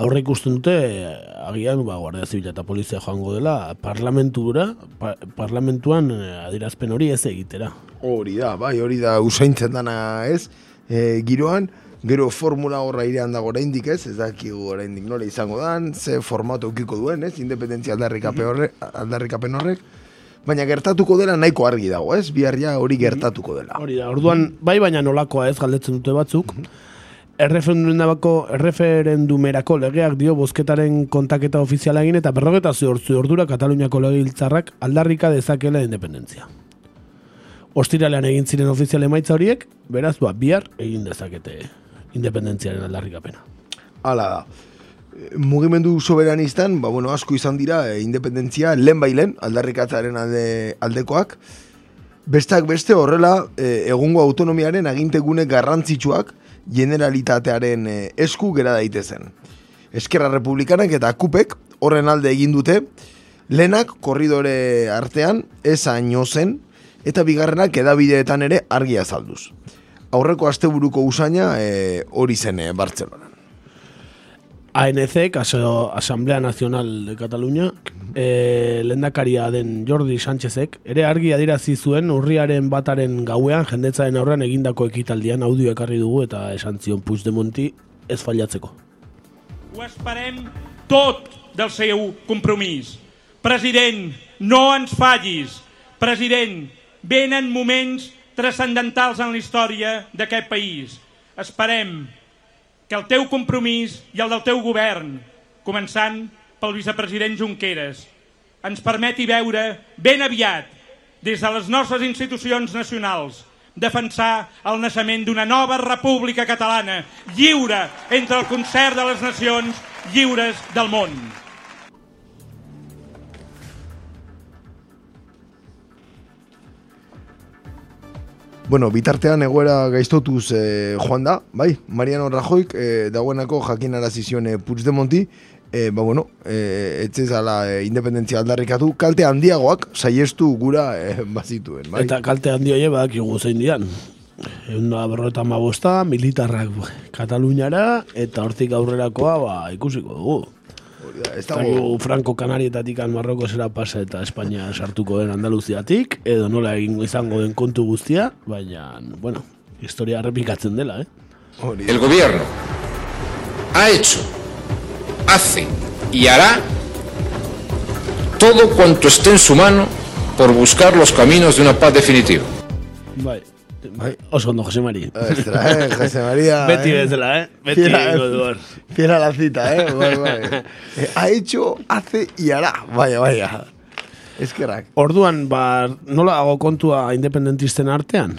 aurre ikusten dute eh, agian ba, Guardia Zibila eta Polizia joango dela parlamentura, pa, parlamentuan eh, adirazpen hori ez egitera. Hori da, bai, hori da usaintzen dana, ez? E, giroan, gero formula horra irean dago oraindik, ez? Ez dakigu oraindik nola izango dan, ze formato ukiko duen, ez? Independentzia aldarrikape horrek, aldarrikapen horrek. Baina gertatuko dela nahiko argi dago, ez? Biharria hori gertatuko dela. Hori da, orduan, bai baina nolakoa ez galdetzen dute batzuk, erreferendumako, erreferendumerako legeak dio bozketaren kontaketa ofiziala egin eta berrogeta ziortzu ordura Kataluniako legebiltzarrak aldarrika dezakela independentzia. Ostiralean egin ziren ofizial emaitza horiek, beraz, ba, bihar egin dezakete independentziaren aldarrikapena. Hala da. Mugimendu soberanistan, ba, bueno, asko izan dira, e, independentzia lehen bailen, aldarrikatzaren alde, aldekoak. Bestak beste horrela, e, egungo autonomiaren agintegune garrantzitsuak generalitatearen e, esku gera daitezen. Eskerra Republikanak eta Kupek horren alde egin dute, lehenak korridore artean ez haino zen, eta bigarrenak edabideetan ere argia azalduz. Aurreko asteburuko usaina e, hori zen Bartzelonan. ANC, Aso- Asamblea Nacional de Cataluña, e, lendakaria den Jordi Sánchezek, ere argi adirazi zuen urriaren bataren gauean jendetzaren aurrean egindako ekitaldian audio ekarri dugu eta esan zion Puigdemonti ez fallatzeko. Ho esperem tot del seu compromís. President, no ens fallis. President, venen moments transcendentals en la història d'aquest país. Esperem que el teu compromís i el del teu govern, començant pel vicepresident Junqueras, ens permeti veure ben aviat, des de les nostres institucions nacionals, defensar el naixement d'una nova república catalana, lliure entre el concert de les nacions lliures del món. Bueno, bitartean egoera gaiztotuz eh, joan da, bai, Mariano Rajoik eh, dagoenako jakin arazizion eh, Puigdemonti, eh, ba bueno, eh, etzezala eh, independentzia aldarrikatu, kalte handiagoak saiestu gura eh, bazituen, bai. Eta kalte handi hori badakigu zein dian. Egun da mabosta, militarrak Kataluniara, eta hortik aurrerakoa ba, ikusiko dugu. Dago... Franco Kanarietatik Marroko zera pasa eta Espainia sartuko den Andaluziatik, edo nola egingo izango den kontu guztia, baina, bueno, historia errepikatzen dela, eh? El gobierno ha hecho, hace y hará todo cuanto esté en su mano por buscar los caminos de una paz definitiva. Bai. Bai. Oso ondo, Jose Mari. Ostra, eh, Jose María. Beti eh. bezala, eh? Beti Fiera-. Fiera la cita, eh? Bai, bai. Eh, ha hecho, hace y hará. Vaya, vaya. Eskerrak. Orduan, ba, nola hago kontua independentisten artean?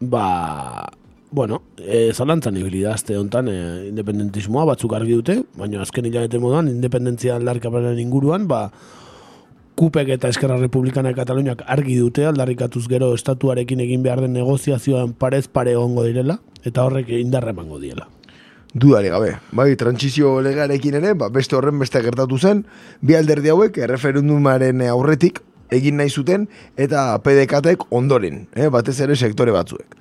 Ba, bueno, e, zalantzan ibili da azte honetan e, independentismoa batzuk argi dute, baina azken hilabete moduan independentzia aldarrikapenen inguruan, ba, Kupek eta Eskerra Republikana Kataluniak argi dute aldarrikatuz gero estatuarekin egin behar den negoziazioan parez pare egongo direla, eta horrek indarra emango diela. Dudari gabe. Bai, trantsizio legarekin ere, ba, beste horren beste gertatu zen, bi alderdi hauek erreferendumaren aurretik egin nahi zuten eta PDKtek ondoren, eh, batez ere sektore batzuek.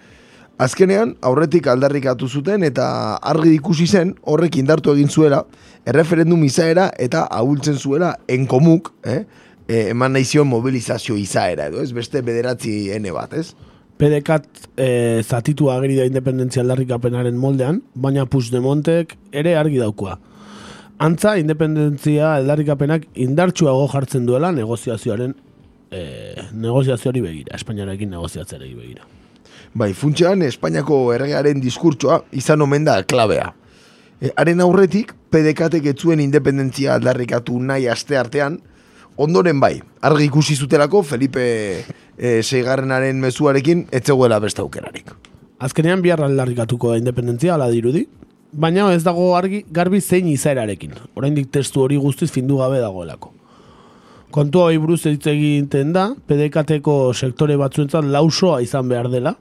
Azkenean, aurretik aldarrikatu zuten eta argi ikusi zen horrek indartu egin zuela, erreferendum izaera eta ahultzen zuela enkomuk, eh, eh, eman nahi zion mobilizazio izaera edo, ez beste bederatzi ene bat, ez? PDKat e, zatitu ageri da independentzia aldarrikapenaren moldean, baina Puigdemontek ere argi daukua. Antza, independentzia aldarrikapenak indartsuago jartzen duela negoziazioaren e, negoziazioari begira, Espainiarekin negoziatzeari begira. Bai, funtsean Espainiako erregearen diskurtsoa izan omen da klabea. E, haren aurretik, PDKtek etzuen independentzia aldarrikatu nahi aste artean, ondoren bai, argi ikusi zutelako Felipe e, seigarrenaren mezuarekin etzegoela beste aukerarik. Azkenean bihar aldarrikatuko da independentzia ala dirudi, baina ez dago argi garbi zein izaerarekin. Oraindik testu hori guztiz findu gabe dagoelako. Kontua hori buruz hitz egiten da, PDKteko sektore batzuentzat lausoa izan behar dela,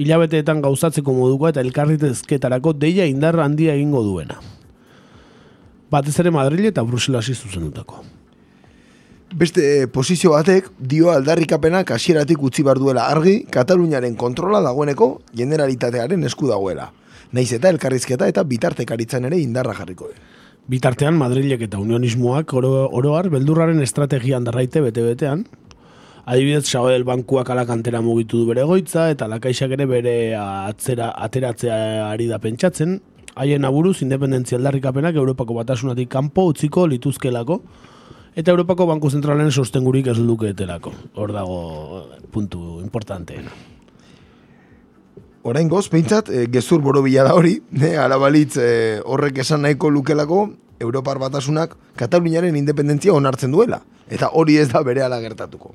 hilabeteetan gauzatzeko moduko eta elkarritezketarako deia indarra handia egingo duena. Batez ere Madrid eta Bruselasi zuzendutako. Beste eh, posizio batek dio aldarrikapenak hasieratik utzi bar duela argi Kataluniaren kontrola dagoeneko generalitatearen esku dagoela. Naiz eta elkarrizketa eta bitartekaritzan ere indarra jarriko den. Bitartean Madrilek eta unionismoak oro, oroar beldurraren estrategian darraite bete-betean. Adibidez, Sabadell bankuak alakantera mugitu du bere goitza eta lakaixak ere bere atzera, ateratzea ari da pentsatzen. Haien aburuz, independentzia aldarrikapenak Europako batasunatik kanpo utziko lituzkelako eta Europako Banku Zentralen sostengurik ez lukeetelako. Hor dago eh, puntu importanteena. Orain goz, behintzat, e, gezur borobila da hori, ne, alabalitz e, horrek esan nahiko lukelako Europar batasunak Kataluniaren independentzia onartzen duela. Eta hori ez da bere gertatuko.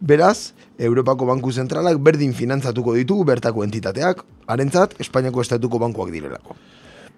Beraz, Europako Banku Zentralak berdin finantzatuko ditugu bertako entitateak, harentzat Espainiako Estatuko Bankuak direlako.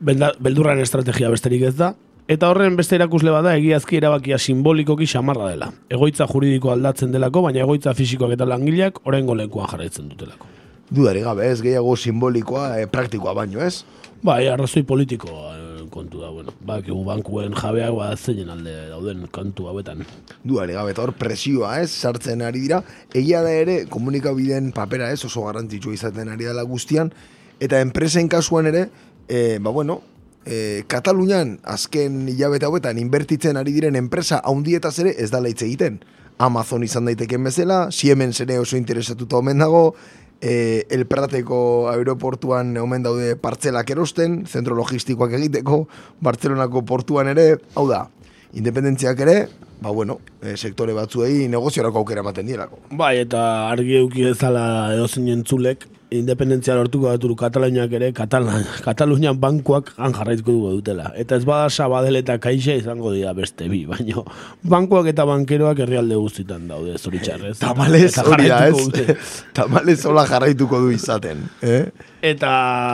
Belda, beldurraren estrategia besterik ez da, Eta horren beste erakusle bada egiazki erabakia simbolikoki xamarra dela. Egoitza juridiko aldatzen delako, baina egoitza fisikoak eta langileak oraingo lekuan jarraitzen dutelako. Dudari gabe, ez gehiago simbolikoa, e, praktikoa baino, ez? Bai, arrazoi politikoa eh, kontu da, bueno, bakigu bankuen jabeak ba zeinen alde dauden kantu hauetan. Duare gabe, hor presioa, ez, sartzen ari dira, egia da ere, komunikabideen papera, ez, oso garrantzitsua izaten ari dela guztian, eta enpresen kasuan ere, e, ba bueno, e, Katalunian azken hilabete hauetan inbertitzen ari diren enpresa haundietaz ere ez da hitz egiten. Amazon izan daiteken bezala, Siemens ere oso interesatuta omen dago, e, El Prateko aeroportuan omen daude partzelak erosten, zentro logistikoak egiteko, Bartzelonako portuan ere, hau da, independentziak ere, ba bueno, e, sektore batzuei negoziorako aukera ematen dielako. Bai, eta argi euki ezala edo entzulek, independentzia lortuko daturu Kataluniak ere, Katalan, Katalunian bankuak han jarraituko dugu dutela. Eta ez bada sabadel eta kaixa izango dira beste bi, baino bankuak eta bankeroak herrialde guztitan daude, zoritxarrez. Tamalez Eta hori da, ez? dute. Tamalez hola jarraituko du izaten, eh? Eta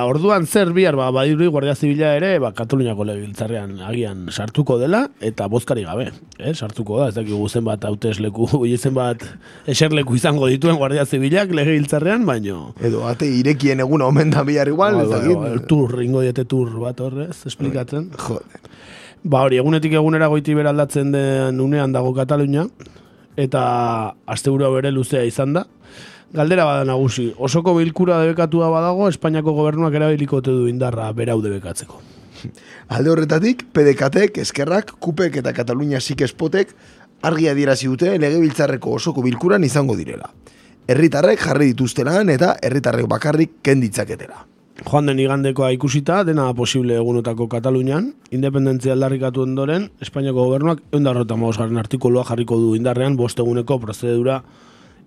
orduan zer bihar, ba, badiri Guardia Zibila ere, ba, Kataluniako legebiltzarrean agian sartuko dela, eta bozkari gabe, eh? sartuko da, ez dakigu zenbat hautesleku, zenbat eserleku izango dituen Guardia Zibilak legebiltzarrean, baino... Edo ate irekien eguna omen da bihar igual, Bai, ez bai, dakit. bai, tur, ingo diete tur bat horrez, esplikatzen. Joder. Ba hori, egunetik egunera goiti beraldatzen den unean dago Katalunia, eta asteburua bere luzea izan da. Galdera bada nagusi, osoko bilkura debekatua badago, Espainiako gobernuak erabiliko du indarra berau debekatzeko. Alde horretatik, PDKtek, Eskerrak, Kupek eta Katalunia Sikespotek argi adierazi dute legebiltzarreko osoko bilkuran izango direla. Herritarrek jarri dituztelan eta herritarrek bakarrik kenditzaketela. Joan den igandekoa ikusita, dena posible egunotako Katalunian, independentzia aldarrikatu ondoren, Espainiako gobernuak eundarrota garen artikulua jarriko du indarrean bost eguneko prozedura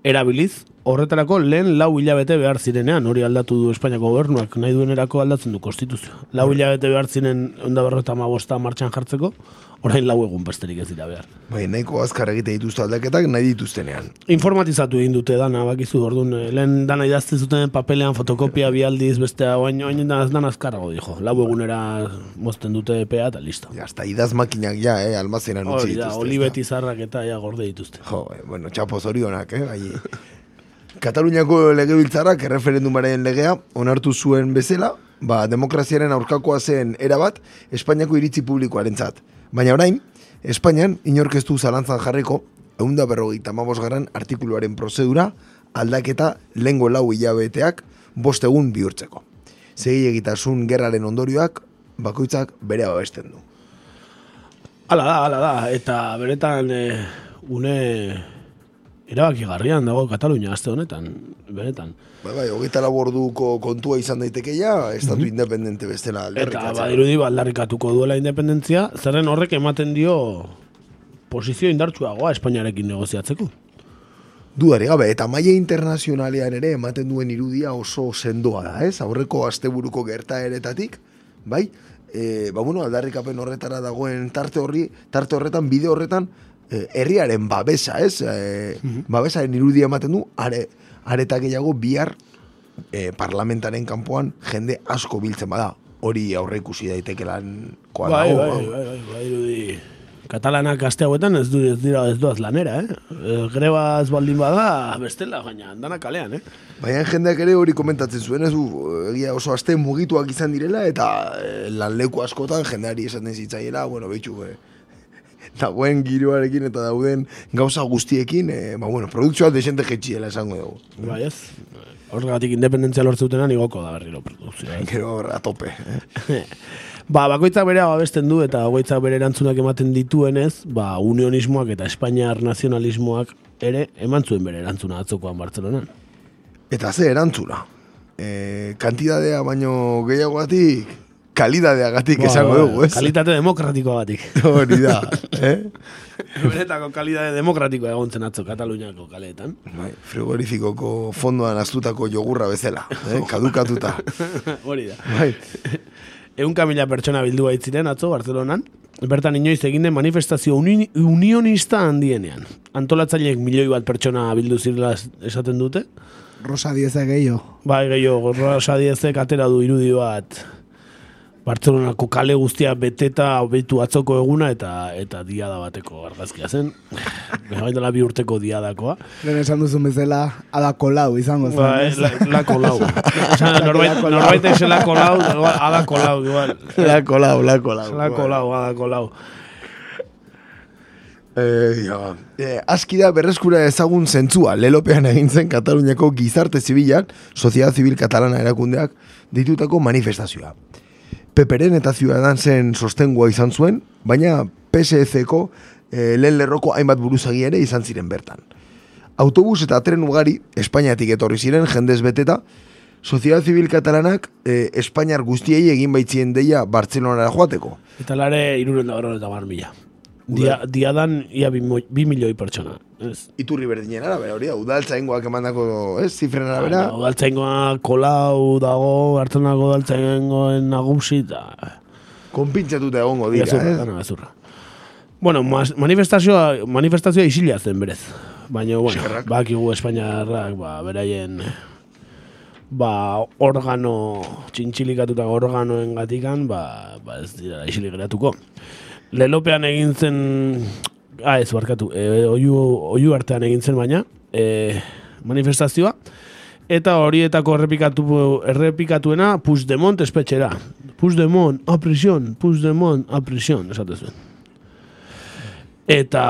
erabiliz, horretarako lehen lau hilabete behar zirenean, hori aldatu du Espainiako gobernuak, nahi duenerako aldatzen du konstituzioa. Lau hilabete behar ziren eundarrota bosta martxan jartzeko, orain lau egun besterik ez dira behar. Bai, nahiko azkar egite dituzte aldaketak nahi dituztenean. Informatizatu egin dute dana, bakizu, orduan, eh, lehen dana idazte zuten papelean fotokopia bialdiz, beste oain, oain dan, azkarrago, dijo. Lau egunera mozten dute epea eta listo. Ja, hasta idaz makinak ja, eh, almazenan utzi Hori da, dituzte. olibeti zarrak eta ja gorde dituzte. Jo, eh, bueno, txapo zorionak, eh, gai. Kataluniako legebiltzarrak erreferendumaren legea onartu zuen bezala, ba, demokraziaren aurkakoa zen erabat Espainiako iritzi publikoarentzat. Baina orain, Espainian inorkeztu zalantzan jarriko, eunda berrogeita garan artikuluaren prozedura aldaketa lengo lau hilabeteak bost egun bihurtzeko. Segi egitasun gerraren ondorioak bakoitzak bere abesten du. Hala da, hala da, eta beretan e, une erabakigarrian dago Katalunia aste honetan, benetan. Bai, bai, hogeita laborduko kontua izan daiteke ja, estatu independente bestela Mhm. Eta badirudi ba, aldarrikatuko duela independentzia, zerren horrek ematen dio posizio indartsuagoa Espainiarekin negoziatzeko. Dudari gabe, eta maila internazionalean ere ematen duen irudia oso sendoa da, ez? Aurreko asteburuko gertaeretatik, bai? E, ba, bueno, aldarrikapen horretara dagoen tarte horri, tarte horretan, bide horretan, herriaren babesa, ez? E, Babesaren irudia ematen du, are, areta gehiago bihar e, parlamentaren kanpoan jende asko biltzen bada. Hori aurre ikusi daitekelan koa Bai, dago. bai, bai, bai, bai, irudi. Katalanak aste hauetan ez, du, ez dira ez doaz lanera, eh? E, greba ez baldin bada, bestela, baina dana kalean, eh? Baina jendeak ere hori komentatzen zuen, ez du, egia oso aste mugituak izan direla, eta e, lanleku askotan jendeari esaten zitzaiela, bueno, behitxu, e, dagoen giroarekin eta dauden gauza guztiekin, e, ba, bueno, produkzioa desente jetxiela esango dugu. Bai ez? Horregatik independentzia lortzutenan igoko da berriro produkzioa. eh? Gero a tope. Eh? Ba, bakoitzak bere abesten du eta bakoitzak bere erantzunak ematen dituenez, ba, unionismoak eta espainiar nazionalismoak ere eman zuen bere erantzuna atzokoan Bartzelonan. Eta ze erantzuna. E, kantidadea baino gehiagoatik, kalidadeagatik Ba, esango ba, dugu, ez? Kalitate demokratikoagatik. Hori da, eh? Benetako kalidade demokratikoa egon zen atzo Kataluniako kaleetan. Bai, frigorifikoko fondoan astutako jogurra bezala, eh? kadukatuta. Hori da. Bai. Eun mila pertsona bildu baitziren atzo Barcelonan. Bertan inoiz egin den manifestazio uni, unionista handienean. Antolatzaileek milioi bat pertsona bildu zirela es- esaten dute. Rosa Dieza gehiago. Bai, gehiago, Rosa Diezek atera du irudi bat Bartzelonako kale guztia beteta betu atzoko eguna eta eta diada bateko argazkia zen. Behain dela bi urteko diadakoa. Lehen esan duzun bezala, adako lau izango zen. Ba, ez? la, lako lau. Osa, norbait, norbait eixen lako lau, igual, adako lau, igual. Lako lau, lako lau. Lako lau, adako lau. Eh, ja. eh, aski da berreskura ezagun zentzua, lelopean egin zen Kataluniako gizarte zibilak, Sociedad Zibil Katalana erakundeak, ditutako manifestazioa. Peperen eta Ciudadansen sostengua izan zuen, baina PSC-ko eh, lehen lerroko hainbat buruzagi ere izan ziren bertan. Autobus eta tren ugari, Espainiatik etorri ziren, jendez beteta, Sociedad Zibil Katalanak eh, Espainiar guztiei egin baitzien deia Bartzelonara joateko. Eta lare iruren da eta bar mila. Dia, diadan ia bi, mo- bi milioi pertsona. Ez. Iturri berdinen arabera, hori da, udaltzaingoak emandako, ez, zifren arabera. Ba, Udaltzaingoa kolau dago, hartzenako udaltzaingoen nagusi, eta... Konpintzatuta egongo dira, Gezurra, eh? dana gezurra. Bueno, manifestazioa, manifestazioa isilia zen berez. Baina, bueno, Eskerrak. bakigu Espainiarrak, ba, beraien ba, organo, txintxilikatuta organoen gatikan, ba, ba ez dira isilik geratuko. Lelopean egin zen, ah, ez barkatu, e, oiu, oiu artean egin zen baina, e, manifestazioa, eta horietako errepikatu, errepikatuena Puigdemont espetxera. Puigdemont, a prisión, Puigdemont, a prisión, esate zuen. Eta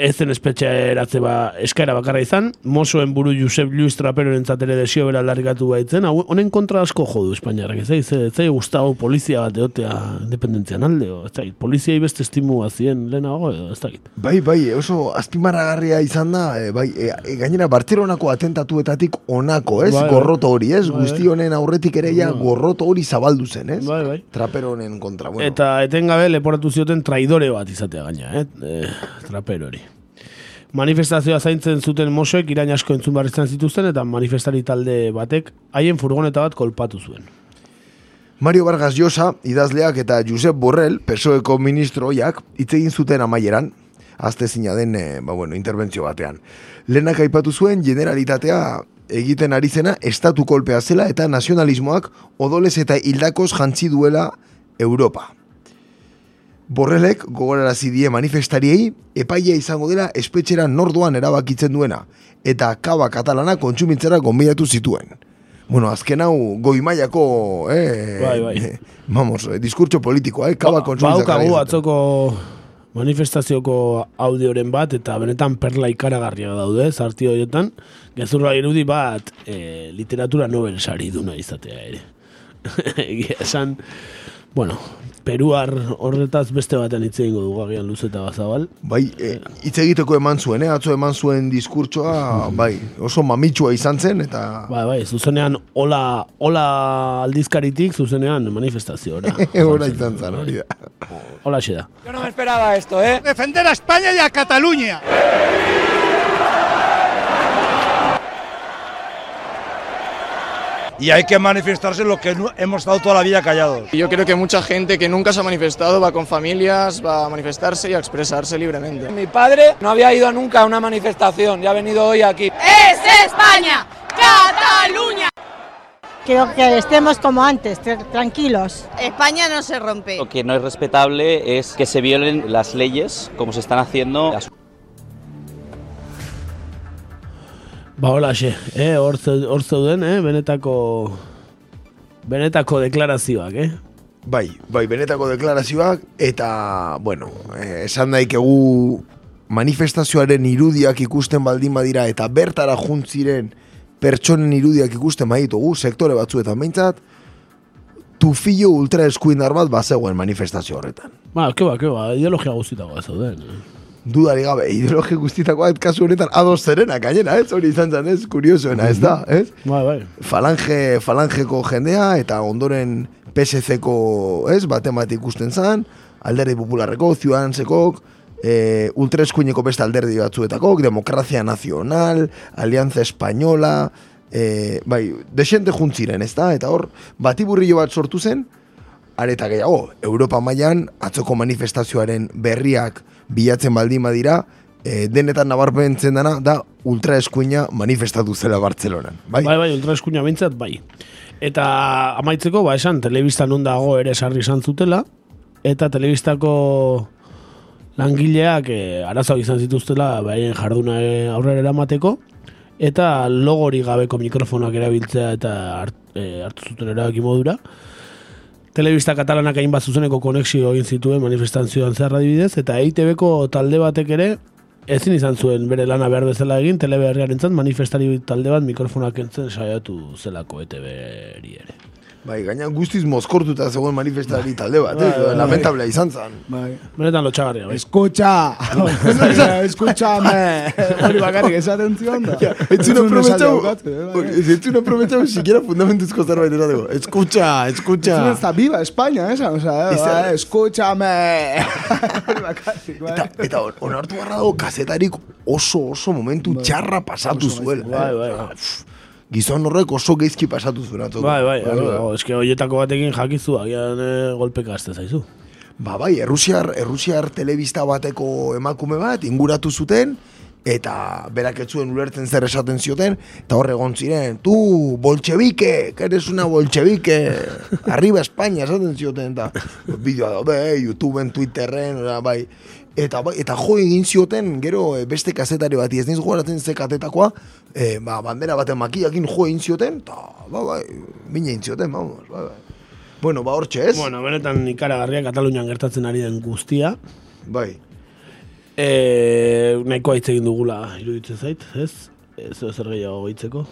ez zen espetxeratze ba, eskaera bakarra izan, Mosoen buru Josep Luis Trapero entzatere desio bera aldarrikatu baitzen, hau, honen kontra asko jodu Espainiarrak, ez zai, ez zai gustavo polizia bat egotea independentzian alde, o, ez zai, poliziai beste estimua zien lehenago, edo, ez dakit. Bai, bai, oso azpimarragarria izan da, e, bai, e, e, gainera Bartzelonako atentatuetatik onako, ez? Bai, bai. gorroto hori, ez? Bai, Guzti honen aurretik ere ja Bai. gorroto hori zabaldu zen, ez? Bai, bai. Trapero honen kontra, bueno. Eta etengabe leporatu zioten traidore bat izatea gaina, eh? e, trapero hori. Manifestazioa zaintzen zuten mosoek irain asko entzun behar izan zituzten eta manifestari talde batek haien furgoneta bat kolpatu zuen. Mario Vargas Llosa, idazleak eta Josep Borrell, PSOEko ministroiak, hitz egin zuten amaieran, azte zina den, e, ba, bueno, interbentzio batean. Lehenak aipatu zuen generalitatea egiten ari zena estatu kolpea zela eta nazionalismoak odolez eta hildakos jantzi duela Europa. Borrelek gogorarazi die manifestariei epaia izango dela espetxera nordoan erabakitzen duena eta kaba katalana kontsumitzera gonbidatu zituen. Bueno, azken hau goi mailako, eh, Bai, bai. eh, vamos, eh, diskurtso politikoa, eh, kaba kontsumitzera. Baukagu atzoko manifestazioko audioren bat eta benetan perla ikaragarria daude zarti horietan. Gezurra irudi bat e, literatura Nobel sari duna izatea ere. Egia esan, bueno, Peruar horretaz beste batean hitz egingo dugu agian luze eta bazabal. Bai, eh, hitz egiteko eman zuen, eh? atzo eman zuen diskurtsoa, bai, oso mamitsua izan zen, eta... Bai, bai, zuzenean hola, hola aldizkaritik zuzenean manifestaziora. Hora izan zen, hori da. Hola da. Yo no me esperaba esto, ¿eh? Defender a España y a Cataluña. Y hay que manifestarse lo que hemos estado toda la vida callados. Yo creo que mucha gente que nunca se ha manifestado va con familias, va a manifestarse y a expresarse libremente. Mi padre no había ido nunca a una manifestación y ha venido hoy aquí. ¡Es España! ¡Cataluña! Quiero que estemos como antes, tr- tranquilos. España no se rompe. Lo que no es respetable es que se violen las leyes como se están haciendo. Ba, hola, xe, eh, hor zeu- hor zeuden, eh, benetako, benetako deklarazioak, eh? Bai, bai, benetako deklarazioak, eta, bueno, eh, esan daikegu manifestazioaren irudiak ikusten baldin badira, eta bertara juntziren pertsonen irudiak ikusten baditugu, sektore batzuetan behintzat, tufillo ultra eskuindar bat bazegoen manifestazio horretan. Ba, ke ba, ke ba, ideologia guztitago ez zauden. Eh? Dudari gabe, ideologi guztitakoa kasu honetan ados zerena, gainera, ez? Hori izan zen, ez? Kuriosoena, ez da, ez? Bai, bai. Falange, falangeko jendea, eta ondoren PSC-ko, ez? Baten bat ikusten zan, alderdi popularreko, ciudadanseko, e, ultraeskuineko beste alderdi batzuetako, demokrazia nazional, alianza española, e, bai, desente juntziren, ez da? Eta hor, batiburrillo bat sortu zen, areta gehiago, Europa mailan atzoko manifestazioaren berriak bilatzen baldin badira, e, denetan nabarmentzen dana da ultraeskuina manifestatu zela Bartzelonan. Bai? Bai, bai, ultraeskuina bintzat, bai. Eta amaitzeko, ba, esan, telebista non dago ere sarri izan zutela, eta telebistako langileak e, arazoak izan zituztela baien jarduna eh, aurrera eramateko, eta logori gabeko mikrofonak erabiltzea eta hart, e, hartu zuten erabaki modura. Telebista katalanak hainbat zuzeneko konexio egin zituen manifestantzioan zehar adibidez, eta EITB-ko talde batek ere ezin izan zuen bere lana behar bezala egin, teleberriaren manifestari talde bat mikrofonak entzen saiatu zelako ETB-eri ere. Bai, gaina guztiz mozkortuta zegoen manifestari talde bat, eh? Bai, bai. Lamentablea izan zan. Bai. Benetan lotxagarria, bai. Escucha! Escúchame! Hori bakarrik esaten zion da. Entzun aprobetxau, bai. entzun aprobetxau, siquiera fundamentuzko zerbait esateko. Escucha, escucha. Entzun ez da viva España, esa, o sea, eh, Esa- bai, escúchame! Hori bakarrik, bai. Eta, eta on- onartu barra dago kazetarik oso oso momentu txarra pasatu zuela. Bai, eh. bai, pff, Gizon horrek oso geizki pasatu zuen atzo. Bai, bai, bai, eske hoietako batekin jakizu, agian eh, golpeka azte zaizu. Ba, bai, errusiar, errusiar telebista bateko emakume bat inguratu zuten, eta berak ez zuen ulertzen zer esaten zioten, eta hor egon ziren, tu, bolchevike, que eres una bolchevike, arriba España esaten zioten, eta bideoa daude, eh, YouTubeen, Twitterren, ora, bai, eta, bai, eta jo egin zioten, gero eh, beste kazetari bat, ez niz gogoratzen ze katetakoa, eh, ba, bandera baten makiakin jo egin zioten, eta, ba, bai, bine egin zioten, vamos, bai, bai. Bueno, ba, hortxe ez? Bueno, benetan ikaragarria Katalunian gertatzen ari den guztia. Bai. E, nahikoa hitz egin dugula, iruditzen zait, ez? Ez zer gehiago hitzeko.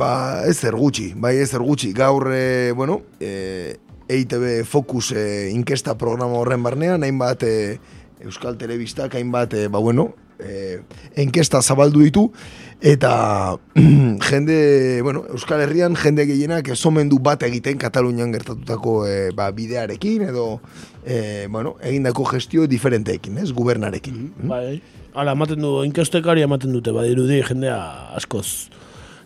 Ba, ez zer gutxi, bai ez zer gutxi. Gaur, e, bueno, e, EITB Focus e, inkesta programa horren barnean, hainbat e, Euskal Telebistak, hainbat, e, ba bueno, e, inkesta zabaldu ditu, eta jende, bueno, Euskal Herrian jende gehienak esomendu bat egiten Katalunian gertatutako e, ba, bidearekin, edo, e, bueno, egindako gestio diferenteekin, ez, gubernarekin. Bai, hala, ematen du, inkestekari ematen dute, badirudi jendea askoz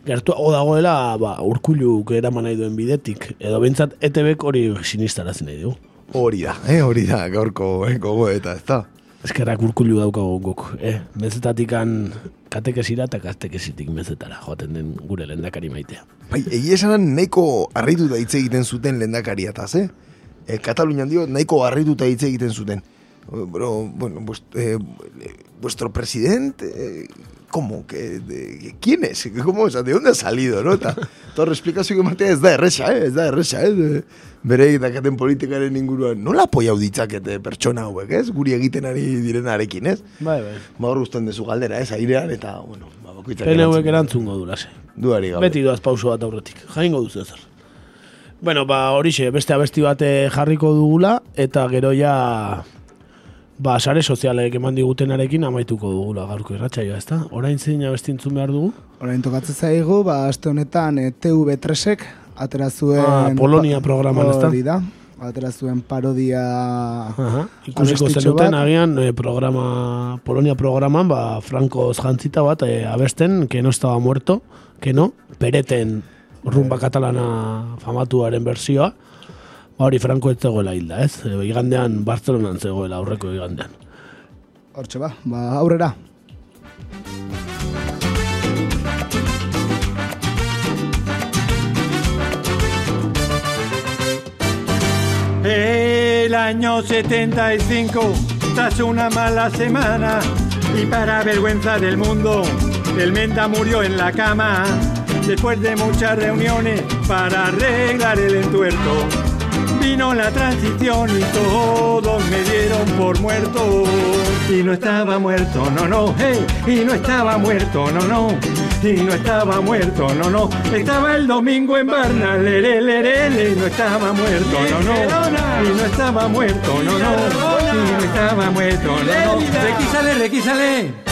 gertuago dagoela, ba, urkuluk eraman nahi duen bidetik, edo bintzat ETBek hori sinistarazen nahi du. Hori da, eh, hori da, gaurko eh, gogo eta ez da. Eskerrak urkulu daukagu guk, eh? Mezetatikan katekesira eta katekesitik mezetara joaten den gure lendakari maitea. Bai, egia esan nahiko harrituta hitz egiten zuten lehendakariataz, eh? E, Katalunian dio, nahiko harrituta hitz egiten zuten. Bro, bueno, vuest, eh, vuestro presidente, eh, ¿cómo? Que, de, ¿Quién es? ¿Cómo? O sea, ¿de dónde ha salido, no? Ta, torre esplikazio ematea ez da erresa, eh? Ez da erresa, eh? De, bere dakaten politikaren inguruan. Nola apoiau ditzakete pertsona hauek, ez? Guri egiten ari direnarekin, ez? Bai, bai. Ba, hor guztien dezu galdera, ez? Airean, eta, bueno, ba, bakoitzak PNVek erantzungo du, lase. Duari gabe. Beti doaz pauso bat aurretik. Jaingo duzu ezer. Bueno, ba, horixe, beste abesti bat eh, jarriko dugula, eta gero ja, ba, sare sozialek eman digutenarekin amaituko dugula gaurko irratsaioa, ezta? Orain zein abestintzun behar dugu? Orain tokatzen zaigu, ba, aste honetan e, TV3ek atera zuen... Ah, Polonia programan, ezta? Hori da. Atera zuen parodia... Aha, ikusiko zenuten agian eh, programa, Polonia programan, ba, Franco jantzita bat eh, abesten, que no estaba muerto, que no, pereten rumba katalana famatuaren bersioa, hori Franco ez zegoela hilda, ez? E, igandean Barcelonan zegoela aurreko igandean. Hortxe ba, ba, aurrera. El año 75, tras una mala semana, y para vergüenza del mundo, el Menta murió en la cama, después de muchas reuniones para arreglar el entuerto. Vino la transición y todos me dieron por muerto. Y no estaba muerto, no, no, hey, y no estaba muerto, no, no. Y no estaba muerto, no, no. Estaba el domingo en Barna, lere, lere, le, y no estaba muerto, no, no. Y no estaba muerto, no, no. Y no estaba muerto, no, no. Requísale, requísale.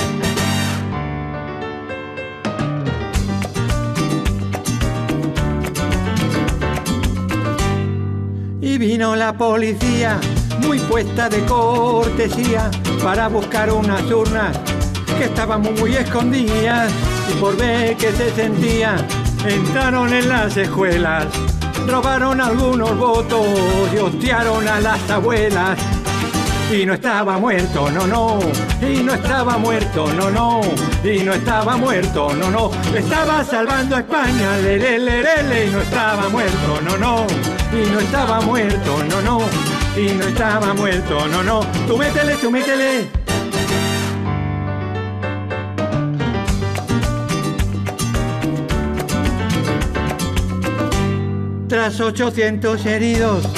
Y vino la policía, muy puesta de cortesía, para buscar unas urnas que estaban muy, escondidas. Y por ver que se sentía, entraron en las escuelas, robaron algunos votos y hostiaron a las abuelas. Y no estaba muerto, no, no, y no estaba muerto, no, no, y no estaba muerto, no, no, estaba salvando a España, le, le, y no estaba muerto, no, no, y no estaba muerto, no, no, y no estaba muerto, no, no, tú métele, tú métele. Tras 800 heridos,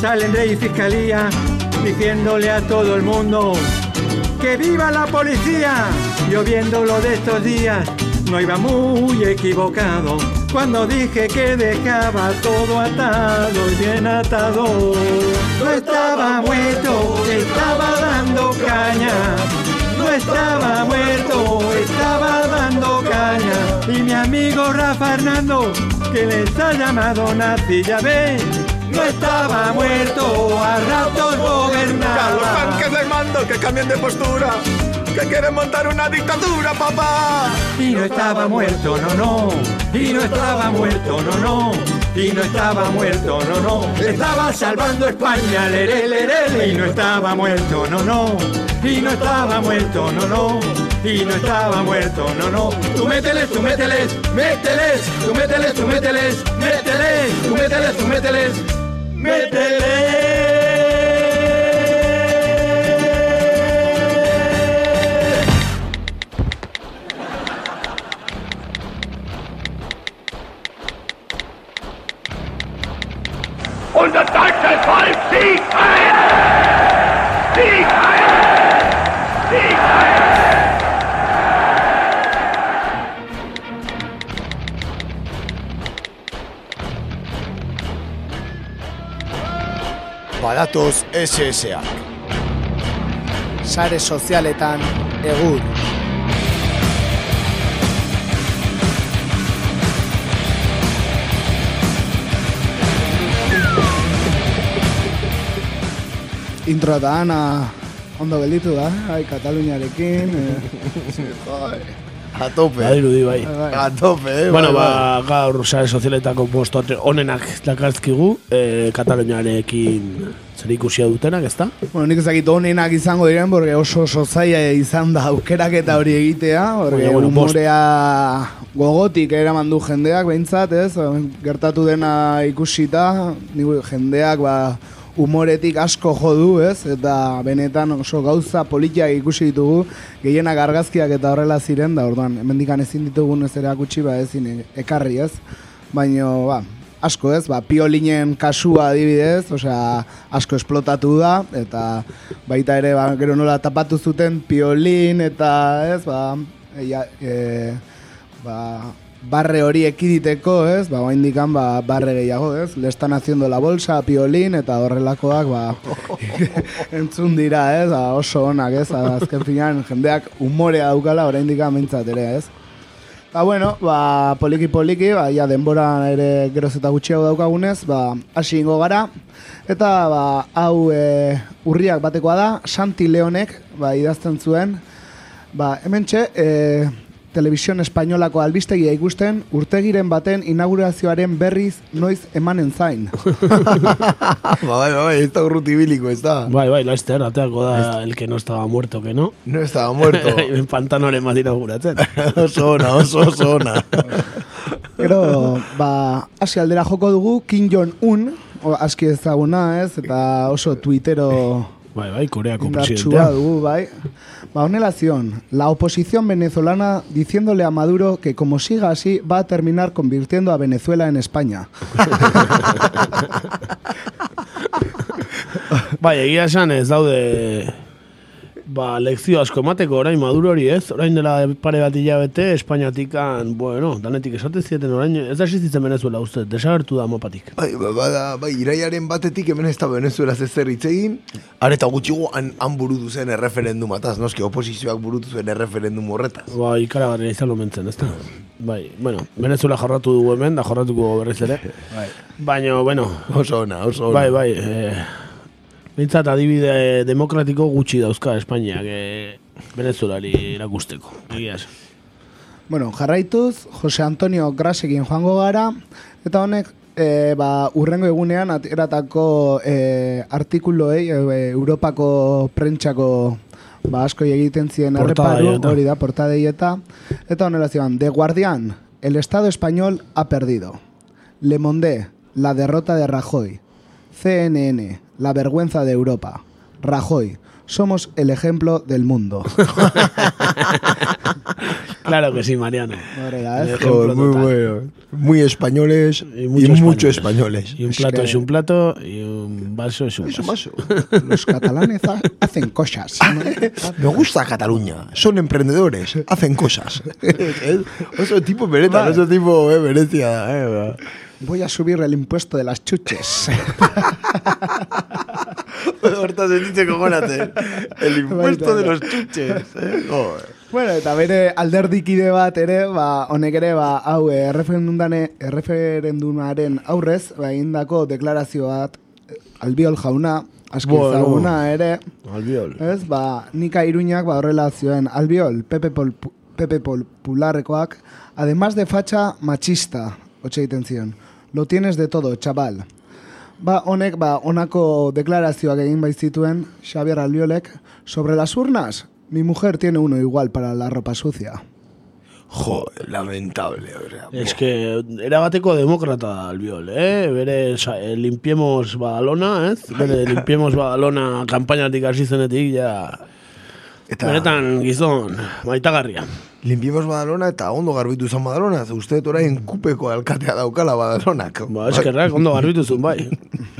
salen rey y fiscalía diciéndole a todo el mundo que viva la policía. Yo viéndolo de estos días, no iba muy equivocado cuando dije que dejaba todo atado y bien atado. No estaba muerto, estaba dando caña. No estaba muerto, estaba dando caña. Y mi amigo Rafa Hernando, que les ha llamado nazi, ya no estaba muerto, a ratos gobernaba. los tanques de mando que cambien de postura, que quieren montar una dictadura, papá. Y no estaba muerto, no, no. Y no estaba muerto, no, no. Y no estaba muerto, no, no. Estaba salvando España, lere, lere, lere. Y no estaba muerto, no, no. Y no estaba muerto, no, no. Y no estaba muerto, no, no. Tú mételes, tú mételes, mételes, tú mételes, tú mételes, mételes, tú mételes, tú mételes, Und das deutsche Volk siegt ein! Badatoz SSak. Sare sozialetan egur. Intro eta ana ondo gelditu da, ai, Kataluniarekin. Eh. A tope. Badirudi, bai. A tope, eh? Bueno, bai, ba, gaur sare sozialetako posto onenak dakarzkigu, eh, Kataluniarekin zer ikusia dutenak, ezta? Bueno, nik ezakit honenak izango diren, porque oso oso zaila izan da aukeraketa hori egitea, porque Baina, bueno, humorea gogotik eraman du jendeak, behintzat, ez? Gertatu dena ikusita, ni jendeak, ba, humoretik asko jo du, ez? Eta benetan oso gauza politiak ikusi ditugu, gehienak argazkiak eta horrela ziren, da orduan, hemendikan ezin ditugun ez erakutsi, ba ezin e- ekarri, ez? Baina, ba, asko ez, ba, piolinen kasua adibidez, osea, asko esplotatu da, eta baita ere, ba, gero nola tapatu zuten piolin, eta ez, ba, eia, e, ba, barre hori ekiditeko, ez, ba, indikan, ba, barre gehiago, ez, le están haciendo la bolsa, piolin, eta horrelakoak, ba, entzun dira, ez, ba, oso onak, ez, azken finean, jendeak umorea daukala, oraindik mintzat ere, ez. Ba, bueno, ba, poliki poliki, ba, ja denbora ere geroz eta gutxiago daukagunez, ba, hasi ingo gara. Eta, ba, hau e, urriak batekoa da, Santi Leonek, ba, idazten zuen, ba, hemen txe, e, Television Espainolako albistegia ikusten, urtegiren baten inaugurazioaren berriz noiz emanen zain. Ba, bai, bai, ez da urruti biliko, ez da. Bai, bai, laster, ateako da el que no estaba muerto, que no. No estaba muerto. en pantanoren bat inauguratzen. oso ona, oso, oso ona. Gero, ba, hasi aldera joko dugu, Kim Jong-un, o, aski ezaguna ez, eta oso tuitero Bai, bai, Koreako presidentea. dugu, bai. Honela zion, la oposición venezolana diciéndole a Maduro que como siga así va a terminar convirtiendo a Venezuela en España. Bai, egia esan daude ba, lekzio asko emateko orain Maduro hori ez, orain dela pare bat hilabete, Espainiatikan, bueno, danetik esate zieten orain, ez da existitzen Venezuela uste, desagertu da mopatik. Bai, ba, bada, bai, iraiaren batetik hemen ez da Venezuela zezer hitz egin, areta gutxigo han, han burutu zen erreferendumataz, noski oposizioak burutu zen erreferendum horretaz. Ba, ikaragarria izan lomentzen, ez da? Bai, bueno, Venezuela jorratu dugu hemen, da jorratuko berriz ere. Bai. Baina, bueno. Oso ona, oso ona. Bai, bai. Eh, Bintzat adibide demokratiko gutxi dauzka Espainiak eh, Venezuelari erakusteko. Egia. Bueno, jarraituz, Jose Antonio Grasekin joango gara, eta honek e, ba, urrengo egunean ateratako e, artikuloei e, Europako prentxako ba, asko egiten ziren erreparu, hori da, portadei eta eta honela zioan, The Guardian, el Estado español ha perdido. Le Monde, la derrota de Rajoy. CNN, la vergüenza de Europa. Rajoy, somos el ejemplo del mundo. Claro que sí, Mariano. Joder, muy total. bueno. Muy españoles y, mucho mucho españoles. Y un plato es un plato y un vaso es un vaso. Los catalanes ha- hacen cosas. ¿no? Me gusta Cataluña. Son emprendedores. Hacen cosas. Otro tipo Beretta, Vale. otro tipo eh, Venecia. Eh, Voy a subir el impuesto de las chuches. Hortaz dice cogónate. El impuesto de los chuches. Eh? Joder. bueno, eta bere alderdikide bat ere, ba, honek ere, ba, hau, eh, erreferendumdane, erreferendumaren aurrez, ba, indako deklarazio bat, eh, albiol jauna, aski Bueno. ezaguna ere, Albiol. ez, ba, nika iruñak, ba, horrela zioen, albiol, Pepe, Pol, Pepe Popularrekoak, además de facha machista, hotxe egiten zion, lo tienes de todo, chaval. Ba, honek, ba, honako deklarazioak egin baitzituen Xavier Albiolek, sobre las urnas, mi mujer tiene uno igual para la ropa sucia. Joder, lamentable. sea, Es que erabateko demokrata da albiol, eh? Bere sa, eh, limpiemos Badalona, ez? Bere limpiemos Badalona kampainatik hasi zenetik, ja... Eta- Benetan gizon, maitagarria. Limpiemos Badalona eta ondo garbitu izan Badalona. Ze uste dut orain kupeko alkatea daukala Badalonak. Ba, eskerrak ondo garbituzun bai.